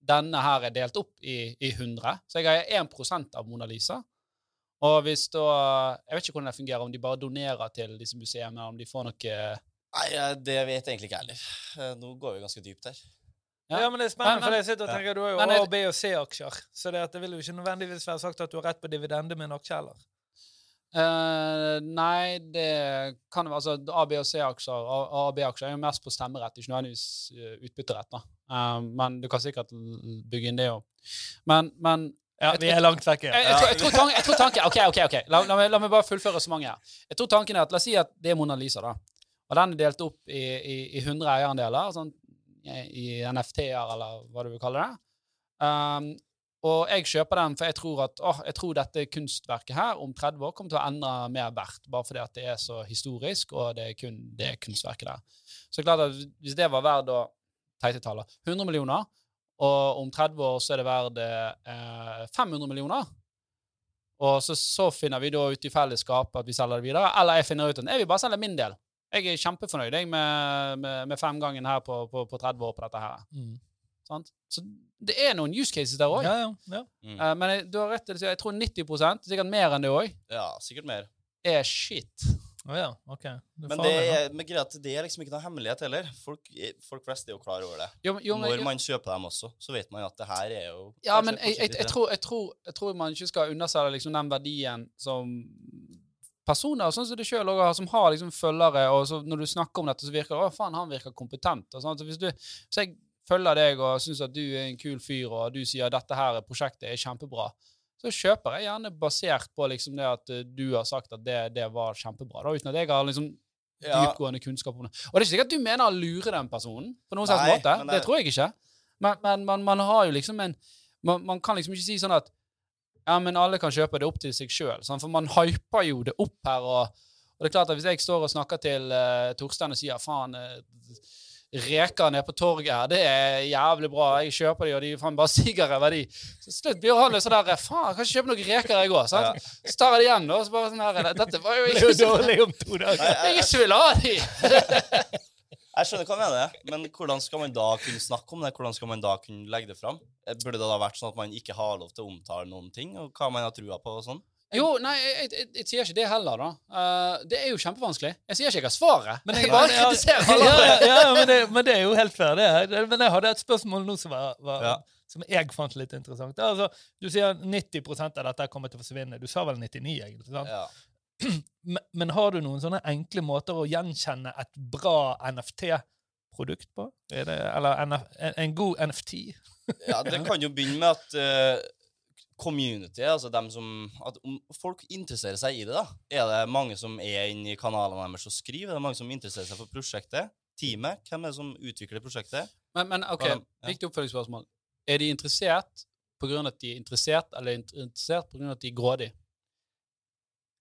denne her er delt opp i, i 100. Så jeg har 1% av Mona Lisa. Og hvis da Jeg vet ikke hvordan det fungerer, om de bare donerer til disse museene, om de får noe Nei, det vet jeg egentlig ikke heller. Eh, nå går vi ganske dypt her. Ja, ja men det er spennende, men, for jeg sitter og tenker, du har jo A, B og C-aksjer. Så det, det, vil jo ikke nødvendigvis være sagt at du har rett på dividende med en aksje heller. Uh, nei, det kan jo altså A, B og C-aksjer A, og B-aksjer er jo mest på stemmerett, ikke nødvendigvis uh, utbytterett. da. Uh, men du kan sikkert bygge inn det òg. Men, men ja, vi er langt vekk. Jeg, jeg, jeg, tror, tror tanken, OK, OK. ok. La, la, meg, la meg bare fullføre så mange her. Jeg tror tanken er at, La oss si at det er Mona Lisa. da. Og den er delt opp i, i, i 100 eierandeler, sånn, i NFT-er, eller hva du vil kalle det. Um, og jeg kjøper den, for jeg tror at å, jeg tror dette kunstverket her om 30 år kommer til å endre mer verdt, bare fordi at det er så historisk, og det er kun det kunstverket der. Så klart at hvis det var verdt å teite taller 100 millioner, og om 30 år så er det verdt eh, 500 millioner, og så, så, finner vi da ut i fellesskap at vi selger det videre, eller jeg finner ut at jeg vil bare selge min del. Jeg er kjempefornøyd jeg, med, med, med femgangen her på, på, på, 30 år på dette her. Mm. Så det er noen use cases der òg. Ja, ja, ja. mm. uh, men jeg, du har rett til å si, jeg tror 90% sikkert mer enn det òg, ja, sikkert mer. er shit. Oh, ja, ok. Det men det er, men greit, det er liksom ikke noe hemmelighet heller. Folk, folk flest er jo klar over det. Jo, jo, men, Når man kjøper dem også, så vet man at det her er jo Ja, men jeg, jeg, jeg, tror, jeg, tror, man ikke skal underselge liksom den verdien som personer sånn som du sjøl har, som har liksom følgere, og så når du snakker om dette, så virker det å faen, han virker kompetent. Og sånn. så hvis, du, hvis jeg følger deg og syns at du er en kul fyr, og du sier at dette her prosjektet er kjempebra, så kjøper jeg gjerne basert på liksom det at uh, du har sagt at det, det var kjempebra, da, uten at jeg har liksom ja. dypgående kunnskap om det. Og det er ikke sikkert at du mener å lure den personen på noen slags måte. Det, det tror jeg ikke. Men, men man, man, har jo liksom en man, man, kan liksom ikke si sånn at ja, men alle kan kjøpe det opp til seg sjøl. For man hyper jo det opp her. Og, og, det er klart at hvis jeg står og snakker til uh, Torstein og sier faen uh, reker nede på torget her, det er jævlig bra. Jeg kjøper de, og de faen bare siger over de. Så slutt blir han litt sånn der Faen, jeg kan ikke kjøpe noen reker, jeg òg. Ja. Så tar jeg det igjen, da. Så bare sånn her Dette var jo ikke så dårlig om to dager. Jeg ikke vil ha de. Jeg skjønner hva du mener, men hvordan skal man da kunne snakke om det? Hvordan skal man da kunne legge det fram? Burde det da vært sånn at man ikke har lov til å omtale noen ting, og hva man har trua på og sånn? Jo, nei, jeg, jeg, jeg, sier ikke det heller, da. Uh, det er jo kjempevanskelig. Jeg sier ikke jeg har svaret. Men jeg bare kritiserer alle. Ja, ja, ja men, det, men, det, er jo helt fair, det. Men jeg hadde et spørsmål nå som, var, var, ja. som jeg fant litt interessant. Altså, du sier 90% av dette kommer til å forsvinne. Du sa vel 99, egentlig? sant? Ja. Men, men, har du noen sånne enkle måter å gjenkjenne et bra NFT-produkt på? Det, eller en, en, god NFT? ja, det kan jo begynne med at uh, community, altså dem som At folk interesserer seg i det, da. Er det mange som er inne i kanalene deres og skriver? Er det mange som interesserer seg for prosjektet? Teamet? Hvem er det som utvikler prosjektet? Men, men ok, ja. viktig oppfølgingsspørsmål. Er de interessert pga. at de er interessert, eller interessert pga. at de er grådige?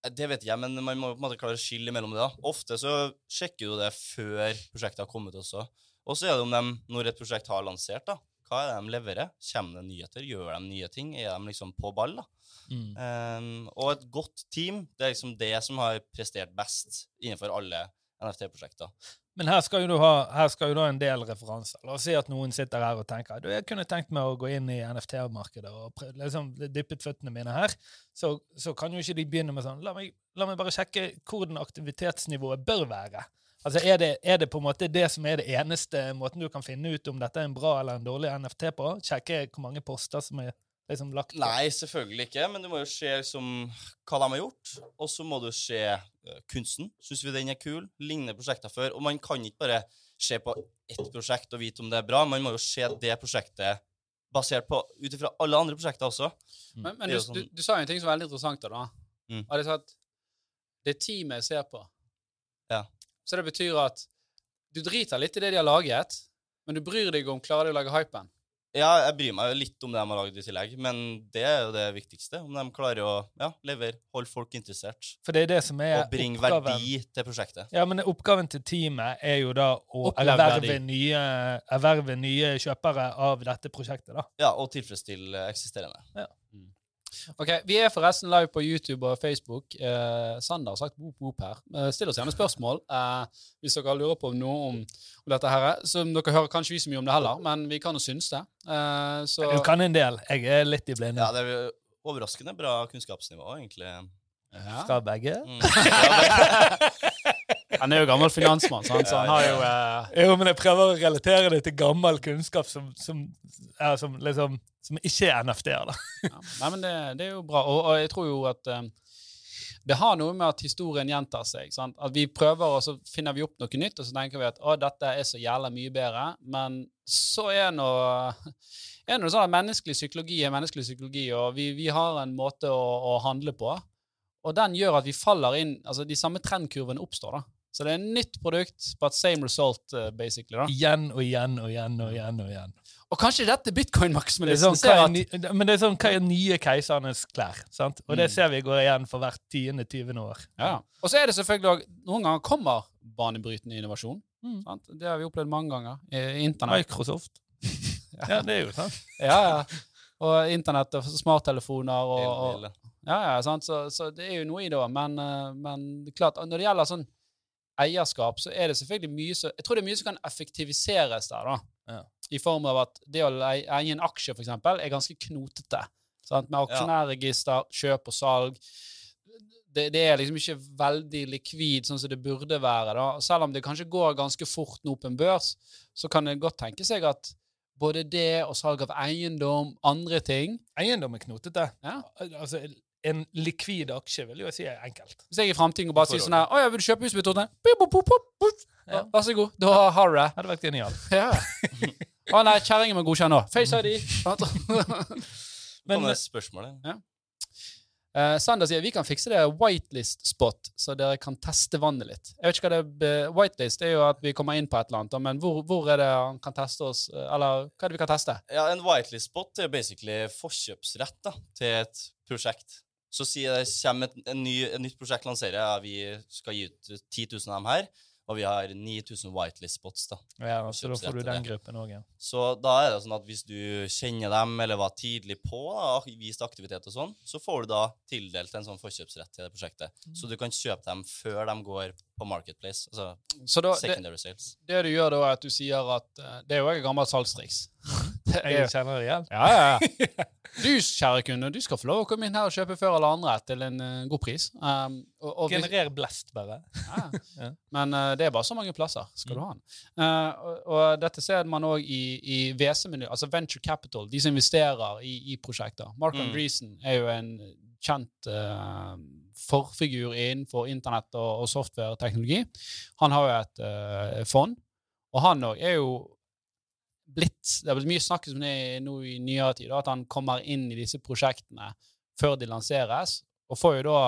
Eh, det vet jeg, men man må på en måte klare å skille mellom det. da. Ofte så sjekker du det før prosjektet har kommet også. Og så er det om de, når et prosjekt har lansert, da, hva er det de leverer? Kommer det nyheter? Gjør de nye ting? Er de liksom på ball? da? Mm. Um, og et godt team det er liksom det som har prestert best innenfor alle NFT-prosjekter. Men her skal, jo du ha, her skal jo du ha en del referanser. La oss si at noen sitter her og tenker du, jeg kunne tenkt meg å gå inn i NFT-markedet og liksom dyppet føttene mine her. Så, så, kan jo ikke de begynne med sånn la meg, la meg bare sjekke hvordan aktivitetsnivået bør være. Altså, er det, er det, på en måte det som er det eneste måten du kan finne ut om dette er en bra eller en dårlig NFT på? Sjekke hvor mange poster som er liksom lagt på? Nei, selvfølgelig ikke, men du må jo se liksom, hva de har gjort. Og så må du se uh, kunsten. Syns vi den er kul? Lignende prosjekter før. Og man kan ikke bare se på ett prosjekt og vite om det er bra. Man må jo se det prosjektet basert på ut ifra alle andre prosjekter også. Mm. Men, men du, sånn... du, du, sa jo en ting som er veldig interessant. da. Mm. Og det, er at det teamet jeg ser på. Så det betyr at du driter litt i det de har laget, men du bryr deg om klarer de å lage hypen. Ja, jeg bryr meg jo litt om det de har laget i tillegg, men det er jo det viktigste. Om de klarer å ja, levere, holde folk interessert. For det er det som er Og bringe oppgaven. verdi til prosjektet. Ja, men oppgaven til teamet er jo da å erverve nye, erverve nye, kjøpere av dette prosjektet, da. Ja, og tilfredsstille eksisterende. Ja. Ok, Vi er forresten live på YouTube og Facebook. Eh, Sander har sagt boop, boop her. Eh, still oss gjerne spørsmål eh, hvis dere lurer på noe om, om dette. her. Som dere hører kanskje vi så mye om det heller, men vi kan jo synes det. Eh, så... Du kan en del. Jeg er litt i blinde. Ja, det er overraskende bra kunnskapsnivå, egentlig. Ja. Fra begge? Mm. han er jo gammel finansmann, så han har jo uh... Jo, men jeg prøver å relatere det til gammel kunnskap som, som, ja, som liksom som ikke er NFD-er, da. ja, nei, men det, det, er jo bra. Og, og jeg tror jo at um, det har noe med at historien gjentar seg. Sant? At vi prøver, og så finner vi opp noe nytt, og så tenker vi at å, dette er så jævla mye bedre. Men så er noe, er noe sånn at menneskelig psykologi er menneskelig psykologi, og vi, vi har en måte å, å, handle på. Og den gjør at vi faller inn Altså, de samme trendkurvene oppstår, da. Så det er en nytt produkt, but same result, uh, basically. da. Igjen og igjen og igjen og igjen. og igjen. Og kanskje dette bitcoin-maksimalisten sånn, at... Men det er sånn, hva er nye keisernes klær? sant? Og det mm. ser vi går igjen for hvert tiende, tyvende år. Ja. Og så er det selvfølgelig òg Noen ganger kommer banebrytende innovasjon. Mm. Sant? Det har vi opplevd mange ganger. I internett. Microsoft. ja. ja, det er jo sant. ja, ja. Og internett og smarttelefoner og, og Ja, ja, sant? Så, så, det er jo noe i det. Men, eh, men klart, når det gjelder sånn eierskap, så er det selvfølgelig mye som Jeg tror det er mye som kan effektiviseres der. da. Ja. I form av at det å eie en aksje, for eksempel, er ganske knotete. Sant? Med aksjonærregister, kjøp og salg. det, det, er liksom ikke veldig likvid sånn som det burde være. da. Selv om det kanskje går ganske fort nå på en børs, så kan det godt tenke seg at både det og salg av eiendom, andre ting Eiendom er knotete. Ja. Altså, en likvid aksje vil jeg si er enkelt. Hvis jeg i framtiden bare sier sånn her 'Å ja, vil du kjøpe huset mitt?' Ja. Vær så god. Da har du det. Hadde vært genialt. Ja. Å nei, kjerringen må godkjenne òg. Face ID. Men, Men spørsmålet. Ja. Uh, Sander sier vi kan fikse det whitelist-spot, så dere kan teste vannet litt. Jeg vet ikke hva det er, Whitelist er jo at vi kommer inn på et eller annet, men hvor, hvor er det han kan teste oss? Eh, eller hva er det vi kan teste? Ja, En whitelist-spot er basically forkjøpsrett da, til et prosjekt. Så sier det kommer et, en ny, et nytt prosjekt lanserer, ja, vi skal gi ut 10 000 av dem her. Og vi har 9000 whitelist-spots. da. Ja, så da får du den gruppen òg, ja. Så da er det sånn at hvis du kjenner dem, eller var tidlig på, da, vist aktivitet og sånn, så får du da tildelt en sånn forkjøpsrett til det prosjektet. Mm. Så du kan kjøpe dem før de går på Marketplace. Altså så da, secondary det, sales. Det du gjør da, er at du sier at uh, Det er jo et gammelt salgstriks. jeg kjenner det igjen. Ja, ja, Du, kjære kunde, du skal få lov å komme inn her og kjøpe før alle andre til en uh, god pris. Um, og, og Generer blest, bare. ja. Men uh, det er bare så mange plasser skal du ha den. Og, og, dette ser man òg i, i WC-miljø, altså Venture Capital, de som investerer i, i prosjekter. Mark mm. Reason er jo en kjent uh, forfigur innenfor internett og, og software-teknologi. Han har jo et uh, fond, og han òg er jo blitt Det har blitt mye snakk om det nå i nyere tid, at han kommer inn i disse prosjektene før de lanseres, og får jo da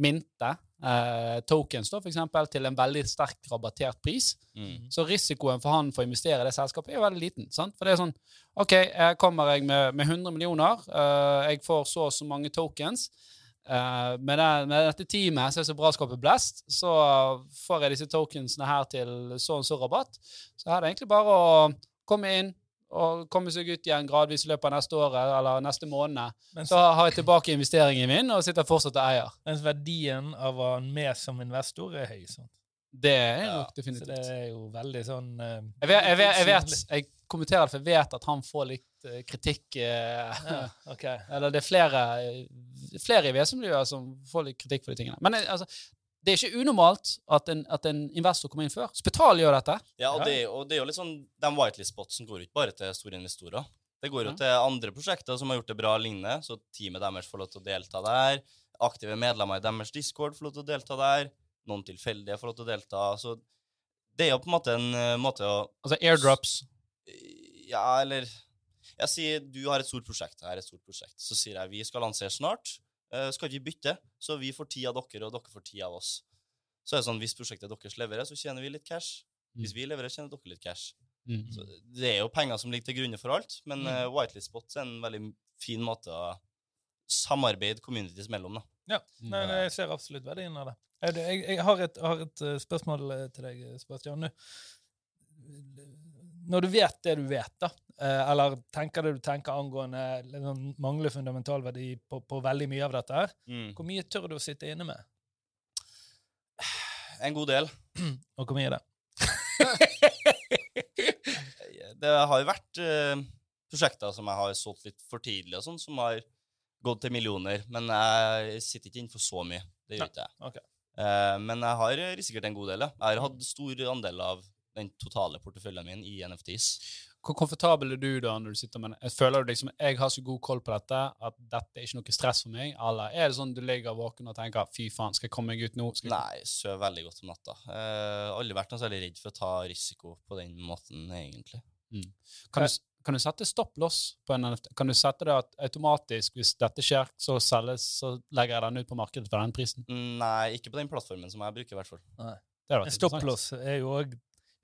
mynte eh, tokens da, for eksempel, til en veldig sterkt rabattert pris. Mm. Så risikoen for han for å investere i det selskapet er jo veldig liten. sant? For det er sånn OK, jeg kommer jeg med, med 100 millioner, uh, jeg får så og så mange tokens. Uh, med, det, med, dette teamet som er så bra skapet blest, så får jeg disse tokensene her til så og så rabatt. Så her er det egentlig bare å komme inn og komme seg ut igjen gradvis i løpet av neste året eller neste måned. Mens, så har jeg tilbake investeringen min og sitter fortsatt og eier. Mens verdien av å ha med som investor er høy. sånn. Det er nok ja, definitivt. Så det er jo veldig sånn uh, jeg, vet, jeg, vet, jeg, vet, jeg, kommenterer det, for jeg vet at han får litt uh, kritikk. Ja, okay. Eller det er flere, flere i VS-miljøet som får litt kritikk for de tingene. Men altså, det er ikke unormalt at en, at en, investor kommer inn før. Spital gjør dette. Ja, og det, og det er jo litt sånn, Den whitelist-spotsen går ikke bare til store investorer. Det går jo ja. til andre prosjekter som har gjort det bra lignende, så teamet deres får lov til å delta der. Aktive medlemmer i deres discord får lov til å delta der. Noen tilfeldige får lov til å delta. Så det er jo på en måte en uh, måte å Altså airdrops? Ja, eller Jeg sier du har et stort prosjekt. Jeg har et stort prosjekt. Så sier jeg vi skal lansere snart. Uh, skal ikke bytte, så vi får ti av dere, og dere får ti av oss. Så er det sånn, Hvis prosjektet deres leverer, så tjener vi litt cash. Hvis mm. vi leverer, tjener dere litt cash. Mm. Så det er jo penger som ligger til grunne for alt, men mm. uh, Whitelist Spots er en veldig fin måte å samarbeide communities mellom. da. Ja, Nei, jeg ser absolutt verdien av det. Jeg, jeg, jeg har, et, har et, uh, spørsmål til deg, Sebastian. Når du vet det du vet, da, Eh, eller tenker det du tenker angående liksom, mangler fundamentalverdi på, på, veldig mye av dette her. Mm. Hvor mye tør du å sitte inne med? En god del. Og hvor mye er det? det har jo vært uh, prosjekter som jeg har solgt litt for tidlig, og sånn, som har gått til millioner. Men jeg sitter ikke innenfor så mye. Det gjør ikke jeg. Okay. Uh, men jeg har risikert en god del. Ja. Jeg har hatt stor andel av den totale porteføljen min i NFTs. Hvor komfortabel er du da når du sitter med den? Føler du liksom jeg har så god koll på dette at dette er ikke noe stress for meg? Eller er det sånn du ligger våken og tenker fy faen, skal jeg komme meg ut nå? Skal Nei, jeg sover veldig godt om natta. Eh, aldri vært noe særlig redd for å ta risiko på den måten, egentlig. Mm. Kan, du, kan, du, sette stopp-loss på en NFT? Kan du sette det at automatisk, hvis dette skjer, så selges, så legger jeg den ut på markedet for den prisen? Nei, ikke på den plattformen som jeg bruker, i hvert fall. Nei. Stopp-loss er jo òg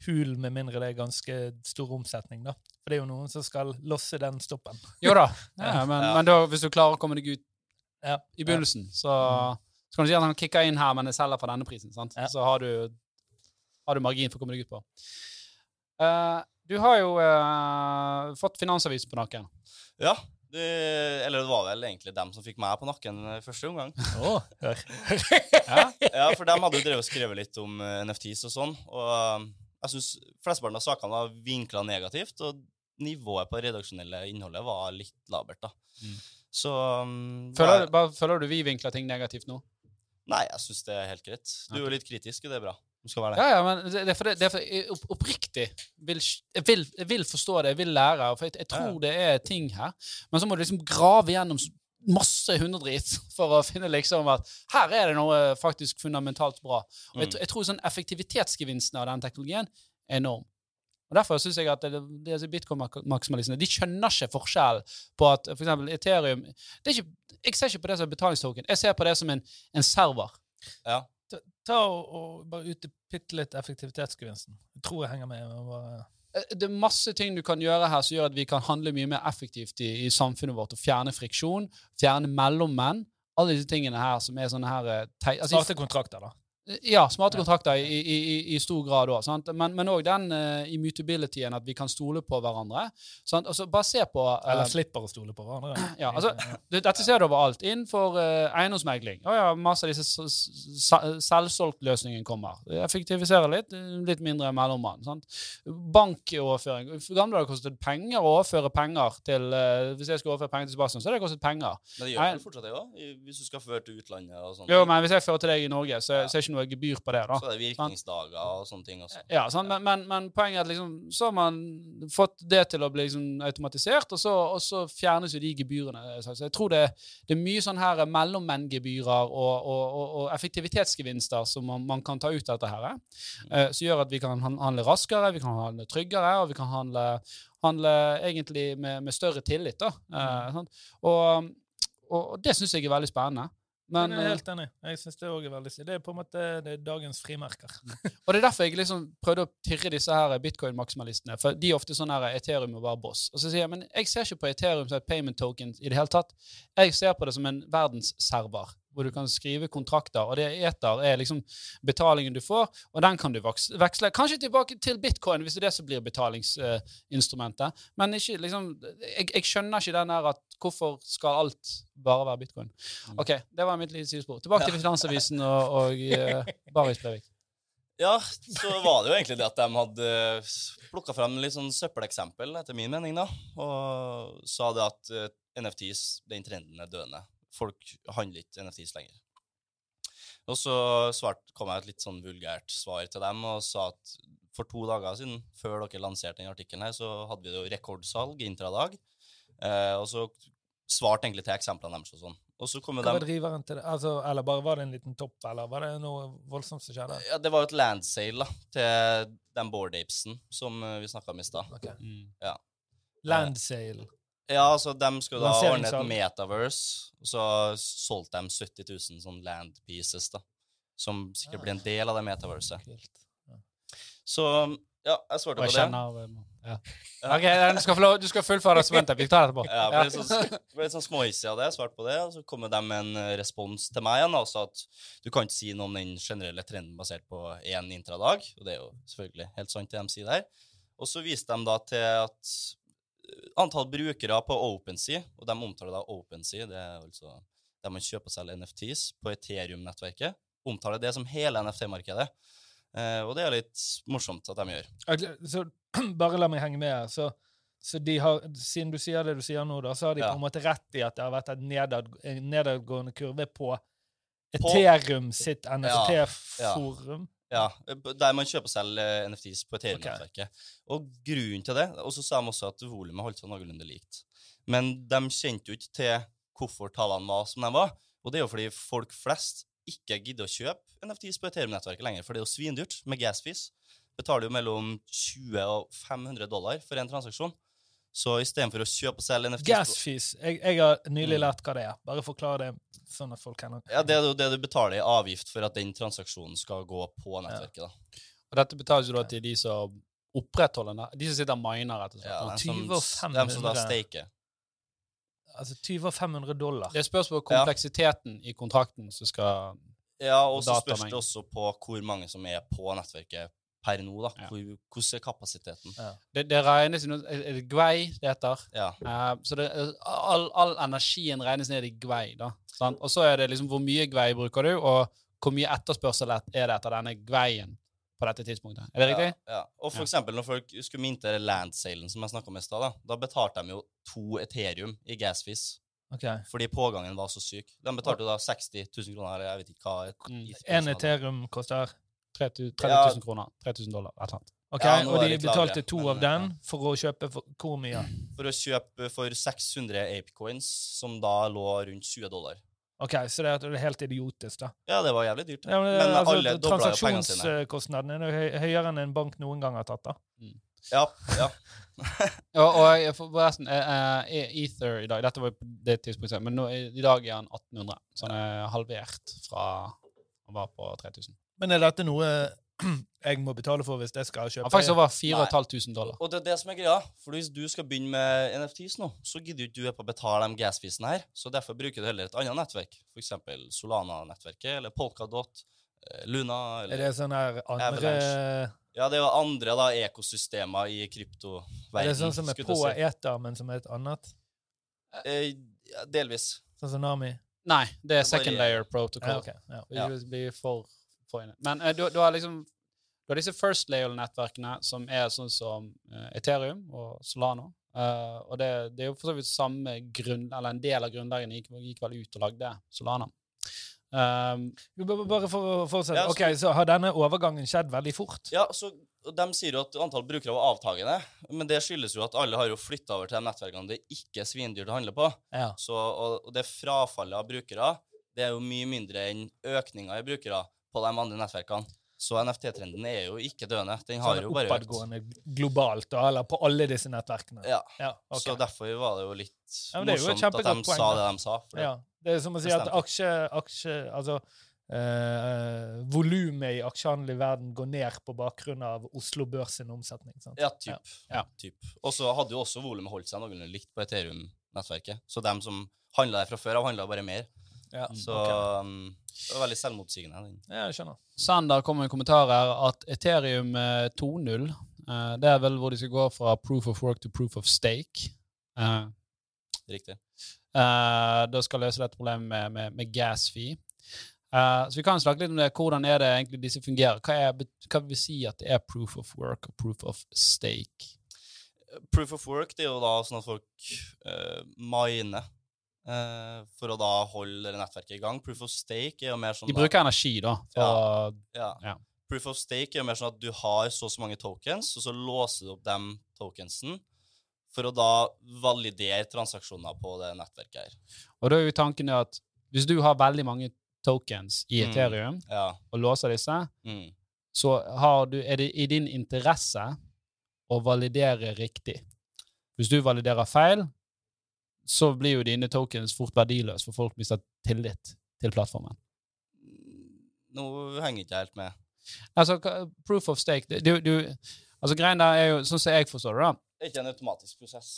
hul, med mindre det er ganske stor omsetning. da. For det er jo noen som skal losse den stoppen. Jo da, ja, men, ja. men da, hvis du klarer å komme deg ut ja. i begynnelsen, så, så, kan du si at han kicker inn her, men jeg selger for denne prisen. sant? Så har du, har du, margin for å komme deg ut på. Uh, du har jo uh, fått Finansavisen på nakken. Ja. Du, eller det var vel egentlig dem som fikk meg på nakken første omgang. Oh, ja. ja, for dem hadde jo drevet og skrevet litt om NFTs og sånn. Og jeg syns flesteparten av sakene var vinkla negativt, og nivået på det redaksjonelle innholdet var litt labert. da. Mm. Så um, føler, du, bare, føler, du vi vinkler ting negativt nå? Nei, jeg syns det er helt greit. Du er jo litt kritisk, og det er bra. Du skal være det. Ja, ja, men det er fordi det er fordi jeg opp, oppriktig vil, jeg vil, jeg vil forstå det, jeg vil lære, for jeg, jeg tror Ja. det er ting her. Men så må du liksom grave gjennom masse hundedrit for å finne liksom at her er det noe faktisk fundamentalt bra. Og jeg, Mm. jeg tror sånn effektivitetsgevinsten av den teknologien er enorm. Og Derfor syns jeg at det, det, disse bitcoin-maksimalistene de skjønner ikke forskjellen på at for eksempel Ethereum det er ikke, Jeg ser ikke på det som en betalingstoken, jeg ser på det som en, en server. Ja. Ta, ta og, og bare utdype litt effektivitetsgevinsten. Jeg tror jeg henger med. men Bare, Det er masse ting du kan gjøre her som gjør at vi kan handle mye mer effektivt i, i samfunnet vårt. og Fjerne friksjon, fjerne mellommenn. Alle disse tingene her som er sånne her eh, altså, Starte kontrakter, da. Ja, smarte kontrakter i, i, i, i stor grad òg. Men òg den uh, immutabilityen at vi kan stole på hverandre. Sant? Altså, bare se på uh, Eller slipper å stole på hverandre. ja, altså, det- Dette ser du overalt. Innenfor uh, eiendomsmegling. Oh, ja, masse av disse selvsolgt-løsningene kommer. Effektivisere litt. eh, Litt mindre mellommann. sant? Bankoverføring. I gamle dager kostet det penger å overføre penger til uh, Hvis jeg skulle overføre penger til Sebastian, så hadde det kostet penger. Men det gjør vel fortsatt det òg, hvis du skal føre til utlandet og sånn? Jo, men hvis jeg fører til deg i Norge, så, Ja. så er det ikke noe gebyr på det. da. Så det er virkningsdager og sånne ting også. Ja, sant? Men, men, men poenget er at liksom, så har man fått det til å bli liksom automatisert, og så, og så fjernes jo de gebyrene. Så jeg tror det, det er mye sånn her mellommenngebyrer og, og, og, effektivitetsgevinster som man, man kan ta ut av dette her, eh, som gjør at vi kan handle raskere, vi kan handle tryggere, og vi kan handle, handle egentlig med, med større tillit. da. Eh? Og, og, og det syns jeg er veldig spennende. Men, jeg er eh, helt enig. Jeg synes Det også er veldig Det er på en måte det er dagens frimerker. Og det er derfor jeg liksom prøvde å pirre disse her bitcoin-maksimalistene. For de er ofte sånn her Ethereum må være boss. Og så sier jeg men jeg ser ikke på Ethereum som et payment token i det hele tatt. Jeg ser på det som en verdensserver, hvor du kan skrive kontrakter. Og det eter er liksom betalingen du får, og den kan du veksle. Kanskje tilbake til bitcoin, hvis det er det som blir betalingsinstrumentet. Men ikke liksom jeg, jeg skjønner ikke den der at hvorfor skal alt bare være bitcoin? OK, det var mitt lille sidespor. Tilbake til Finansavisen og, og uh, Baris Breivik. Ja, så var det jo egentlig det at de hadde plukka frem litt sånn søppeleksempel, etter min mening, da, og sa det at eh, NFTs, den trenden er døende. Folk handler ikke NFTs lenger. Og så svart, kom jeg et litt sånn vulgært svar til dem og sa at for to dager siden, før dere lanserte denne artikkelen her, så hadde vi jo rekordsalg intradag. Eh, og så svarte egentlig til eksemplene deres og sånn. Og så kom Hva var de driveren til det? Altså, eller bare var det en liten topp, eller var det noe voldsomt som skjedde? Ja, det var jo et landsale da, til den Board Apesen som eh, vi snakka om i stad. Ok. Ja. Landsale. Ja, altså de skulle da ordne et metaverse, og så solgte de 70 000 sånn land pieces, da. Som sikkert blir en del av det metaverset. Så ja, jeg svarte på jeg det. eh, ja. OK, du skal, få lov, du skal fullføre resonnementet. Vi tar det etterpå. Ja, ble litt sånn, ble litt sånn småhissig av det, svarte på det, og så kom de med en eh, respons til meg igjen, Altså at du kan ikke si noe om den generelle trenden basert på én intradag, og det er jo selvfølgelig helt sant det de sier der. Og så viste de da til at antall brukere på OpenSea, og de omtaler da OpenSea, det er altså der man kjøper og selger NFTs på Ethereum-nettverket, omtaler det som hele NFT-markedet. Eh, og det er litt morsomt at de gjør. Så bare la meg henge med her. Så, så de har, siden du sier det du sier nå, da, så har de Ja. på en måte rett i at det har vært en nedad, en nedadgående kurve på Ethereum sitt NFT-forum. Ja, der man kjøper og selger eh, NFTs på Ethereum-nettverket. Og grunnen til det Og så sa de også at volumet holdt seg noenlunde likt. Men de kjente jo ikke til hvorfor tallene var som de var. Og det er jo fordi folk flest ikke gidder å kjøpe NFTs på Ethereum-nettverket lenger, for det er jo svindyrt med gasfees. Betaler jo mellom 20 og 500 dollar for en transaksjon. Så istedenfor å kjøpe og selge NFT Gasfees. Jeg, jeg har nylig Mm. lært hva det er. Bare forklar det sånn at folk kjenner Ja, Det er jo det du betaler i avgift for at den transaksjonen skal gå på nettverket. da. Og dette betales jo da til de som opprettholder de som sitter og miner, rett og slett. Ja, de som, 20 og de som da 500. staker. Altså 20 og 500 dollar. Det spørs på kompleksiteten i kontrakten som skal Ja, og så spørs det også på hvor mange som er på nettverket per nå. da. Ja. Hvor, hvordan er kapasiteten? Det, det regnes i noe Er det Gwei det heter? Ja. Uh, så det, all, all energien regnes ned i Gwei, da. Sant? Og så er det liksom hvor mye Gwei bruker du, og hvor mye etterspørsel er det etter denne Gweien på dette tidspunktet. Er det riktig? Ja, ja. Og for Ja. eksempel når folk skulle minte landsalen som jeg snakket om i stad, da, da betalte de jo to Ethereum i gasfis. Okay. Fordi pågangen var så syk. De betalte jo da 60 000 kroner, eller jeg vet ikke hva. Mm. En Ethereum koster 30 000 kroner. 3000 dollar. Et eller annet. Ok, Ja, Og de det betalte to men, av den for å kjøpe for hvor mye? For å kjøpe for 600 apecoins, som da lå rundt 20 dollar. Ok, Så det er helt idiotisk, da. Ja, det var jævlig dyrt. Ja, men, men altså, alle dobla jo pengene sine. Transaksjonskostnaden er høy- høyere enn en bank noen gang har tatt. da. Ja, ja. Ja, og jeg, forresten, eh, eh, Ether i dag Dette var jo på det tidspunktet, men nå, i dag er han 1800. Så han er halvert fra han var på 3000. Men er dette noe jeg må betale for hvis jeg skal kjøpe? Ja, faktisk over 4500 dollar. Og det er det som er greia. For hvis du skal begynne med NFTs nå, så gidder ikke du å betale de gasfisene her. Så derfor bruker du heller et annet nettverk. F.eks. Solana-nettverket, eller Polkadot, Luna Luna Er det sånn her andre Avalanche. Ja, det er jo andre da, ekosystemer i kryptoverdenen. Er det sånn som er på si. eter, men som er et annet? Eh, delvis. Sånn som Nami? Nei, det er Det second layer protocol. Ja, ok. Ja. Vi vil bli for, for inne. Men eh, du, du har liksom du har disse first layer-nettverkene, som er sånn som eh, Ethereum og Solano. Eh, og det, det er jo for så vidt samme grunn, eller en del av grunnleggerne gikk, gikk vel ut og lagde Solana. Um, Bare for å fortsette. Ja, så- Ok, Så har denne overgangen skjedd veldig fort? Ja, så De sier jo at antall brukere var avtagende, men det skyldes jo at alle har jo flytta over til de nettverkene det ikke er svindyrt å handle på. Ja. Så, og, og det frafallet av brukere det er jo mye mindre enn økninga i brukere på de andre nettverkene. Så NFT-trenden er jo ikke døende. Den har Sånn jo bare økt. globalt, da, eller på alle disse nettverkene? Ja, Ja, okay. Så derfor var det jo litt Ja, det jo morsomt at de poeng, sa det de sa. Det, Ja, det er som å si at aksje, aksje altså, eh, volumet i aksjehandel i verden går ned på bakgrunn av Oslo Børs sin omsetning. Sant? Ja, typ. Ja. typ. Og så hadde jo også volumet holdt seg noenlunde likt på Ethereum-nettverket. Så dem som handla der fra før av, handla bare mer. Ja, Så okay. um, det var veldig selvmotsigende. ja, jeg skjønner. Sander kom med en kommentar her at Ethereum eh, 2.0 eh, Det er vel hvor de skal gå fra proof of work to proof of stake. Eh, Riktig. eh, da skal løse dette problemet med, med, med gas fee. Uh, så vi kan snakke litt om det. Hvordan er det egentlig disse fungerer? Hva, er, hva vil si at det er proof of work og proof of stake? Proof of work det er jo da sånn at folk uh, miner eh, for å da holde det nettverket i gang. Proof of stake er jo mer sånn De da- bruker energi, da. For, Ja. ja. Ja. Proof of stake er jo mer sånn at du har så og så mange tokens, og så låser du opp dem tokensen for å da validere transaksjoner på det nettverket her. Og da er jo tanken at hvis du har veldig mange tokens i Mm. Ethereum Ja. og låser disse, Mm. så har du, er det i din interesse å validere riktig. Hvis du validerer feil, så blir jo dine tokens fort verdiløse, for folk mister tillit til plattformen. Nå henger ikke helt med. Altså, proof of stake du, du, altså Greien der er jo, sånn som jeg forstår det, da Det er ikke en automatisk prosess.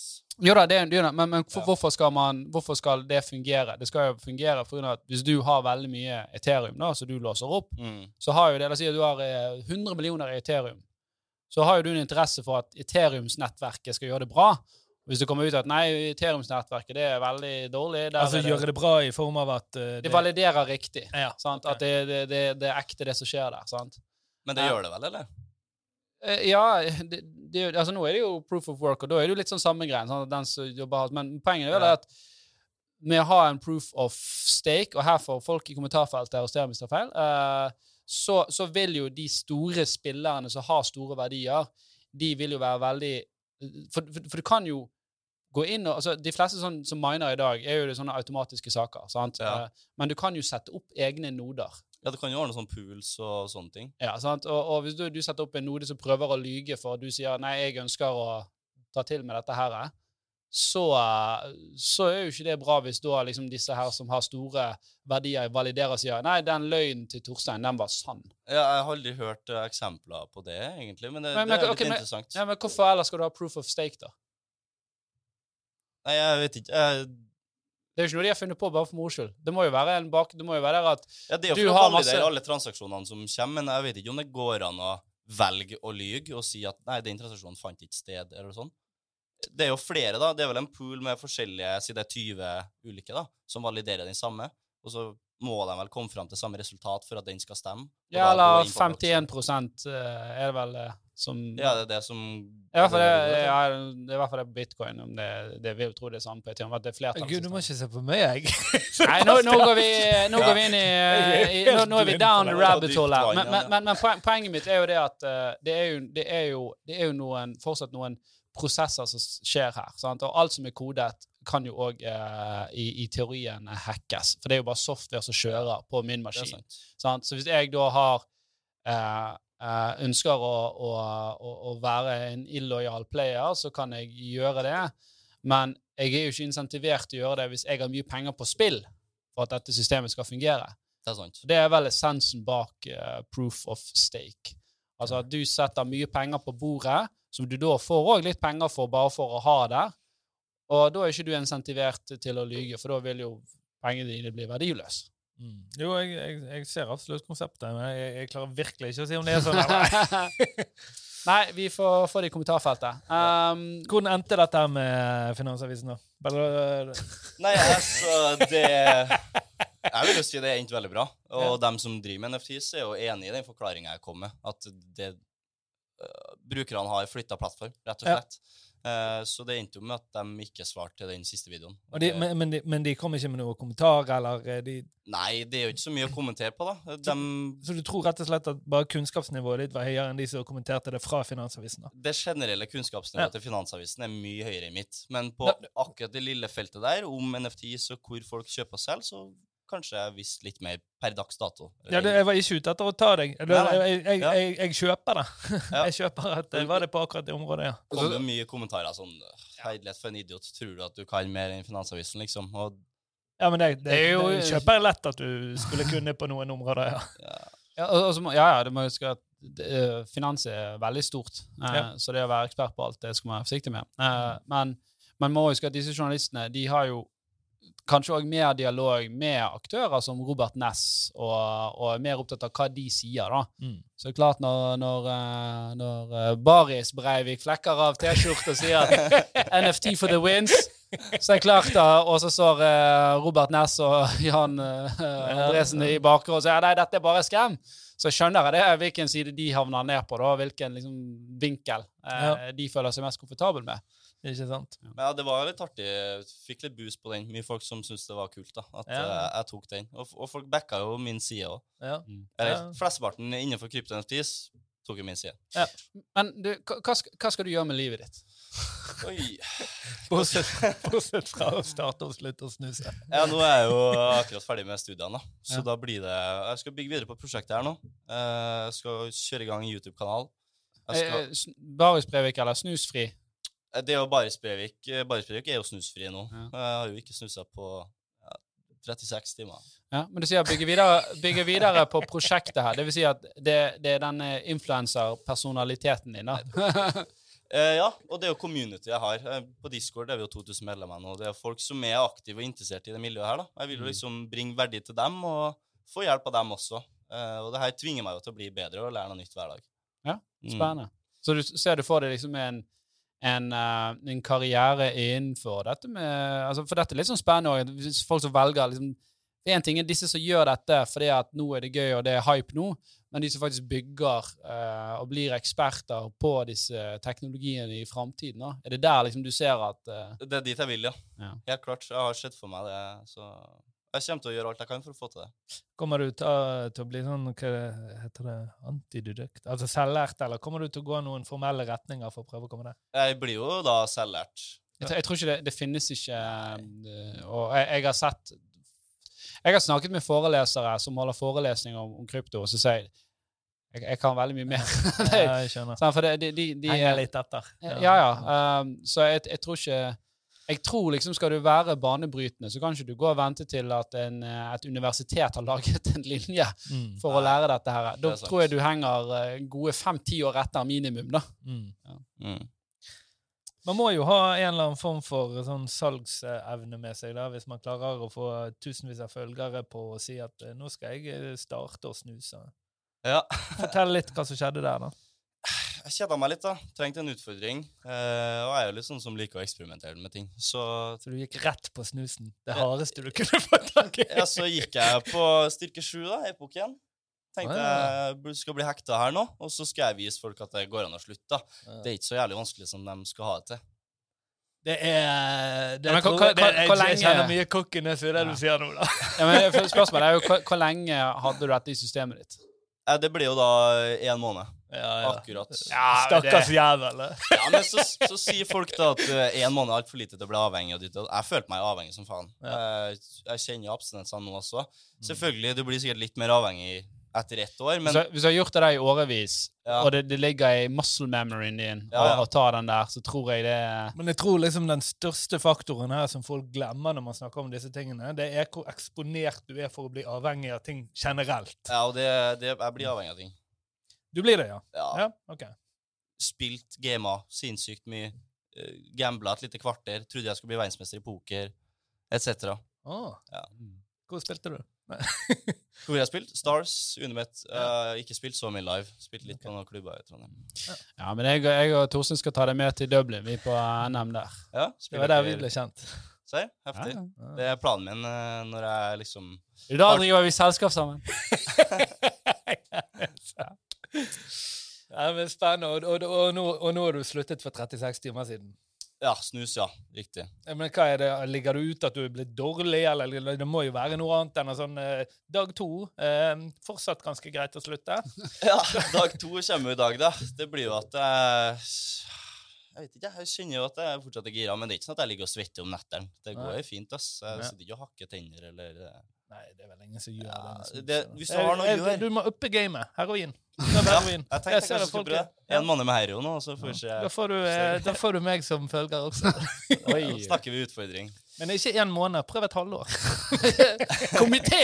Jo da, det er, det er, det, men, men for, Ja. hvorfor, skal man, hvorfor skal det fungere? Det skal jo fungere for at hvis du har veldig mye Ethereum da, som du låser opp, Mm. så har jo det, la oss si at du har eh, 100 millioner i Ethereum, så har jo du en interesse for at Ethereums-nettverket skal gjøre det bra. Hvis det kommer ut at nei, Ethereums-nettverket det er veldig dårlig, der Altså gjøre det bra i form av at uh, det, det validerer riktig. Ja, Sant? ok. At det, det, det, det er ekte, det som skjer der. sant? Men det Ja. gjør det vel, eller? Eh, Ja, det, det, altså nå er det jo proof of work, og da er det jo litt sånn samme greien. Sånn den som jobber. Men poenget er vel Ja. at med å ha en proof of stake, og her får folk i kommentarfeltet arrestere hvis det tar feil, uh, så, så vil jo de store spillerne som har store verdier, de vil jo være veldig For, for, for du kan jo gå inn og altså De fleste sånn, som miner i dag, er jo det sånne automatiske saker. sant? Ja. Eh, Men du kan jo sette opp egne noder. Ja, Du kan jo ordne sånn pools og sånne ting. Ja, sant? Og, og hvis du, du setter opp en node som prøver å lyge for at du sier nei, jeg ønsker å ta til med dette her, så, så er jo ikke det bra hvis da liksom disse her som har store verdier, validerer og sier nei, den løgnen til Torstein, den var sann. Ja, jeg har aldri hørt eh, eksempler på det, egentlig, men det, Men- det er litt okay, interessant. Ja, Men hvorfor ellers skal du ha proof of stake, da? Nei, jeg vet ikke. Jeg, Det er jo ikke noe de har funnet på bare for moro skyld. Det må jo være en bak, det må jo være at ja, det er Du jo å har masse der, alle transaksjonene som kommer, men jeg vet ikke om det går an å velge å lyge og si at nei, den transaksjonen fant ikke sted, eller sånn. Det er jo flere, da. Det er vel en pool med forskjellige, si det er 20 ulike, da, som validerer den samme. Og så må de vel komme fram til samme resultat for at den skal stemme. og Ja, eller inn på blockchain. 51 eh, er det vel eh, som Ja, det er det som I hvert fall det, det er- ja, det er i hvert fall det på bitcoin. Om det, det vil jo tro det er samme på Ethereum. At det er flertall. Gud, du må ikke se på meg, jeg. Nei, nå, nå, går vi, nå går vi inn i, i nå, nå er vi down the rabbit hole her. Men, men, men, men poenget mitt er jo det at eh, det er jo, det er jo, det er jo noen, fortsatt noen prosesser som skjer her. Sant? Og alt som er kodet, kan jo òg i, i teorien eh, hackes. For det er jo bare software som kjører på min maskin. sant. Sant? Så hvis jeg da har eh, eh, ønsker å, å, å, være en illojal player, så kan jeg gjøre det. Men jeg er jo ikke insentivert til å gjøre det hvis jeg har mye penger på spill for at dette systemet skal fungere. Det er sant. Det er vel essensen bak uh, proof of stake. Altså at du setter mye penger på bordet, som du da får òg litt penger for bare for å ha der. Og da er ikke du insentivert til å lyge, for da vil jo pengene dine bli verdiløse. Mm. Jo, jeg, jeg, jeg ser absolutt konseptet, men jeg, jeg klarer virkelig ikke å si om det er sånn. eller nei. Vi får få det i kommentarfeltet. Um, Hvordan endte dette med Finansavisen, da? Bare, Nei, altså, det Jeg vil jo si det endte veldig bra. Og dem som driver med NFTs, er jo enig i den forklaringa jeg kom med. At det uh, Brukerne har flytta plattform, rett og Ja. Eh, så det endte jo med at de ikke svarte til den siste videoen. de, men, men, de, men de kom ikke med noen kommentar, eller eh, de Nei, det er jo ikke så mye å kommentere på, da. De, Så du tror rett og slett at bare kunnskapsnivået ditt var høyere enn de som kommenterte det fra Finansavisen? da? det generelle kunnskapsnivået Ja. til Finansavisen er mye høyere enn mitt. Men på akkurat det lille feltet der, om NFTs og hvor folk kjøper og selger, så kanskje jeg visste litt mer per dags dato. Ja, det, Jeg var ikke ute etter å ta deg. Eller, Nei, nei. jeg, jeg, Ja. jeg, jeg kjøper det. Ja. Jeg kjøper at det var det på akkurat det området, ja. Det kom jo mye kommentarer sånn Herlighet, for en idiot. Tror du at du kan mer enn Finansavisen, liksom? Og Ja, men det, det, Det er jo- det kjøper jeg lett at du skulle kunne på noen områder, ja. ja, må, ja, ja, du må huske at eh, finans er veldig stort, eh, Ja. så det å være ekspert på alt, det skal man være forsiktig med. Eh, men man må huske at disse journalistene de har jo kanskje òg mer dialog med aktører som Robert Ness, og, og er mer opptatt av hva de sier, da. Mm. Så klart, når, når, eh, når eh, Baris Breivik flekker av T-skjorte og sier NFT for the wins, så er det klart da, og så står eh, Robert Ness og Jan Andresen i bakgrunnen og sier nei, dette er bare skrem. Så skjønner jeg det, hvilken side de havner ned på, da, hvilken liksom, vinkel eh, Ja. de føler seg mest komfortabel med. Ikke sant? Ja. ja, det var litt artig. Fikk litt boost på den. Mye folk som syntes det var kult da, at Ja. jeg, jeg tok den. Og, og folk backa jo min side òg. Ja. Eller Ja. flesteparten innenfor krypto-NFTs tok jo min side. Men du, hva, hva skal- du gjøre med livet ditt? Oi. Bortsett, fra å starte og slutte å snuse. Ja, nå er jeg jo akkurat ferdig med studiene, da. Så Ja. da blir det Jeg skal bygge videre på prosjektet her nå. Eh, Jeg skal kjøre i gang en YouTube-kanal. Skal- Eh, sn- Baris Breivik eller Snusfri? Eh, Det jo Baris Breivik. Eh, Baris er jo snusfri nå. Ja. Jeg har jo ikke snusa på ja, 36 timer. Ja, men du sier bygge videre, bygge videre på prosjektet her. Det vil si at det, det er den influenser-personaliteten din, da. Eh, ja, og det er jo community jeg har. Eh, På Discord er vi jo 2000 medlemmer nå. Det er folk som er aktive og interessert i det miljøet her. da. Jeg vil jo Mm. liksom bringe verdi til dem og få hjelp av dem også. Eh, og det her tvinger meg jo til å bli bedre og lære noe nytt hver dag. Ja, Mm. Spennende. Så du ser du for deg liksom en, en, eh, en karriere innenfor dette med altså For dette er litt sånn spennende. Hvis folk som velger liksom En ting er disse som gjør dette fordi at nå er det gøy og det er hype nå, men de som faktisk bygger uh, og blir eksperter på disse teknologiene i framtiden. Er det der liksom du ser at uh, Det er dit jeg vil, ja. Ja. Helt klart. Jeg har sett for meg det. Så jeg kommer til å gjøre alt jeg kan for å få til det. Kommer du til, å- til å bli sånn hva heter det, antididakt? Altså selvlært, eller kommer du til å gå noen formelle retninger for å prøve å komme der? Jeg blir jo da selvlært. Jeg, tror- jeg tror ikke det, det finnes ikke eh, Og jeg, jeg har sett Jeg har snakket med forelesere som holder forelesninger om, om krypto, og så sier jeg jeg, jeg kan veldig mye mer. Ja, jeg skjønner. For det, de, de, de, Henger litt etter. Ja, ja. um, så jeg, jeg tror ikke Jeg tror liksom skal du være banebrytende, så kan ikke du gå og vente til at en, eh, et universitet har laget en linje Mm. for å lære dette her. Da Det tror jeg du henger eh, gode fem-ti år etter minimum, da. Mm. Mm. Man må jo ha en eller annen form for sånn salgsevne med seg, da, hvis man klarer å få tusenvis av følgere på å si at eh, nå skal jeg starte å snuse. Ja. Fortell litt hva som skjedde der, da. Jeg kjeda meg litt, da. Trengte en utfordring. Eh, og jeg er jo litt sånn som liker å eksperimentere med ting. Så, så du gikk rett på snusen? Det hardeste du kunne få tak i? ja, så gikk jeg på styrke 7 da, epoken. Tenkte ah, ja. jeg skal bli hekta her nå, og så skal jeg vise folk at det går an å slutte. da. Det er ikke så jævlig vanskelig som de skal ha det til. Det er det, ja, men, tror, det, jeg, jeg, kjenner mye cockiness i det ja. du sier nå, da. ja, men Spørsmålet er jo hvor, lenge hadde du dette i systemet ditt? Ja, det blir jo da én måned. Ja, ja. Akkurat. Ja, Stakkars jævel. ja, men så, så, sier folk da at én uh, måned er altfor lite til å bli avhengig. av ditt. Jeg følte meg avhengig som faen. Jeg, jeg kjenner abstinensene nå også. Mm. Selvfølgelig, du blir sikkert litt mer avhengig etter ett år. Men... Så, hvis du har gjort det der i årevis, ja. og det, det, ligger i muscle memoryen din ja, ja. å ta den der, så tror jeg det Men jeg tror liksom den største faktoren her som folk glemmer når man snakker om disse tingene, det er hvor eksponert du er for å bli avhengig av ting generelt. Ja, og det, det, jeg blir avhengig av ting. Du blir det, ja? Ja. ja? ok. Spilt gamer sinnssykt mye. Uh, Gambla et lite kvarter. Trodde jeg skulle bli verdensmester i poker, etc. Oh. Ja. Hvor spilte du? Hvor jeg har spilt? Stars, Unemet. Uh, ikke spilt så mye live. Spilt litt på noen klubber i Trondheim. Ja, men jeg, jeg og Torstein skal ta deg med til Dublin, vi på NM der. Ja, det var der vi ble kjent. Se, heftig. Ja. Det er planen min uh, når jeg liksom I dag driver vi selskap sammen. ja, men Spennende. Og, og, og, nå, og nå har du sluttet for 36 timer siden. Ja, snus, ja. Riktig. Men hva er det, Ligger du ut at du er blitt dårlig, eller det må jo være noe annet enn sånn eh, Dag to. Eh, fortsatt ganske greit å slutte. ja, dag to kommer jo i dag, da. Det blir jo at jeg Jeg vet ikke, jeg kjenner jo at jeg fortsatt er gira, men det er ikke sånn at jeg ligger og svetter om nettene. Det går jo fint, ass. Jeg sitter ikke og hakker tenner eller eh, Nei, det er vel ingen som gjør ja, det. det hvis du har noe å gjøre Du må uppe gamet. Heroin. Er. Ja, jeg tenkte jeg kanskje skulle prøve en måned med heroin nå, så får ja. da, får du, eh, da får du meg som følger også. Oi. Da snakker vi utfordring. Men ikke én måned. Prøv et halvår. Komité!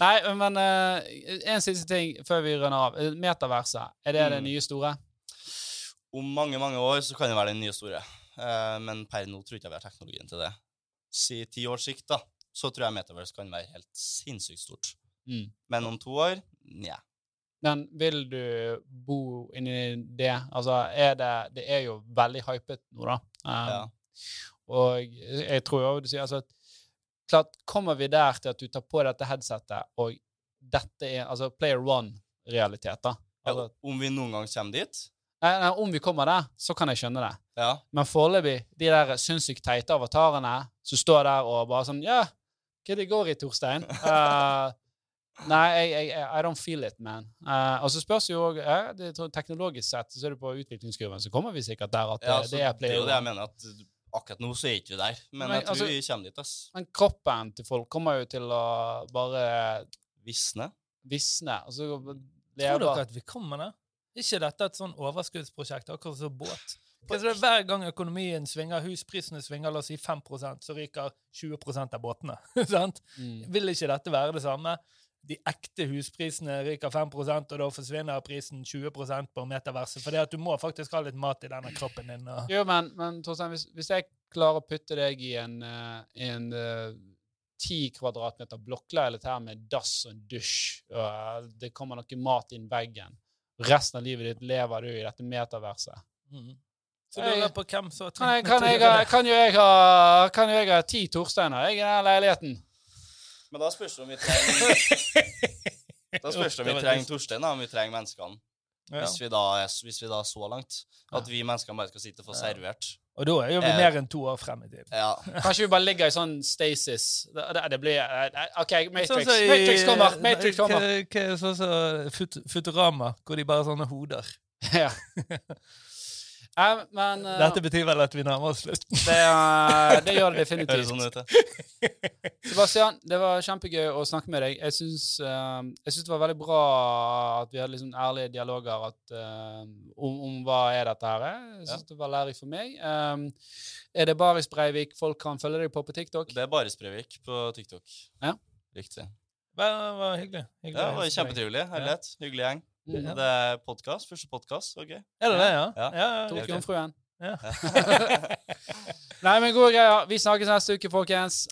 Nei, men uh, en siste ting før vi runder av. Metaverset, er det mm. det nye store? Om mange, mange år så kan det være det nye store. Uh, men per nå tror jeg ikke vi har teknologien til det si ti års sikt, da, så tror jeg Metaverse kan være helt sinnssykt stort. Mm. Men om to år nja. Men vil du bo inni det? Altså, er det Det er jo veldig hypet nå, da. Um, ja. Og jeg tror jo du sier altså Klart, kommer vi der til at du tar på dette headsetet, og dette er altså player one-realitet, da? Altså, ja, om vi noen gang kommer dit? Nei, nei, Om vi kommer der, så kan jeg skjønne det. Ja. Men foreløpig, de der sinnssykt teite avatarene som står der og bare sånn Ja, hva det går i, Torstein? Uh, nei, jeg, jeg, I don't feel it, man. Uh, og så spørs jo òg ja, Teknologisk sett så er det på utviklingskurven, så kommer vi sikkert der at ja, det, det er player. Det er jo det jeg mener, at akkurat nå så er ikke vi der. Men, men jeg tror altså, vi kommer dit. ass. Men kroppen til folk kommer jo til å bare Visne. Visne. Altså, Tror dere at vi kommer der? ikke dette et sånn overskuddsprosjekt, akkurat som båt? Så det Hver gang økonomien svinger, husprisene svinger, la oss si 5% så ryker 20% av båtene. sant? Mm. Vil ikke dette være det samme? De ekte husprisene ryker 5% og da forsvinner prisen 20% på metaverset. det at du må faktisk ha litt mat i denne kroppen din. Og... Jo, men, men Torstein, hvis, hvis, jeg klarer å putte deg i en, uh, en uh, 10 kvadratmeter blokkleilighet her med dass og dusj, og uh, det kommer noe mat inn veggen resten av livet ditt lever du i dette metaverset. Mm. Så du lurer på hvem som kan, trengt kan, jeg, kan, jo jeg ha Kan jo jeg ha ti Torsteiner jeg, i den leiligheten? Men da spørs det om vi trenger Da spørs det om vi trenger Torstein, om vi trenger menneskene. Ja. Hvis, vi da, hvis vi da er så langt at vi menneskene bare skal sitte og få servert. Og da er vi eh, mer enn to år frem i tid. Ja. Kanskje vi bare ligger i sånn stasis. Det, det, det blir eh, OK, Matrix. Sånn så i, Matrix kommer! Matrix kommer. Sånn som så Futurama, hvor de bare har sånne hoder. Ja. Ja, men, uh, Dette betyr vel at vi nærmer oss slutten? Det, uh, det, gjør det definitivt. Sånn Sebastian, det var kjempegøy å snakke med deg. Jeg syns, uh, jeg syns det var veldig bra at vi hadde liksom ærlige dialoger at, om, om, hva er dette her Jeg syns ja. det var lærerikt for meg. Um, er det Baris Breivik folk kan følge deg på på TikTok? Det er Baris Breivik på TikTok. Ja. Riktig. Det var hyggelig. hyggelig. Ja, det var kjempetrivelig. Herlighet. Hyggelig gjeng. Mm. Det er podkast. Første podkast. Ok. Er det det, ja? ja. ja, ja Tok jomfruen. Ja. Nei, men gode greier. Vi snakkes neste uke, folkens.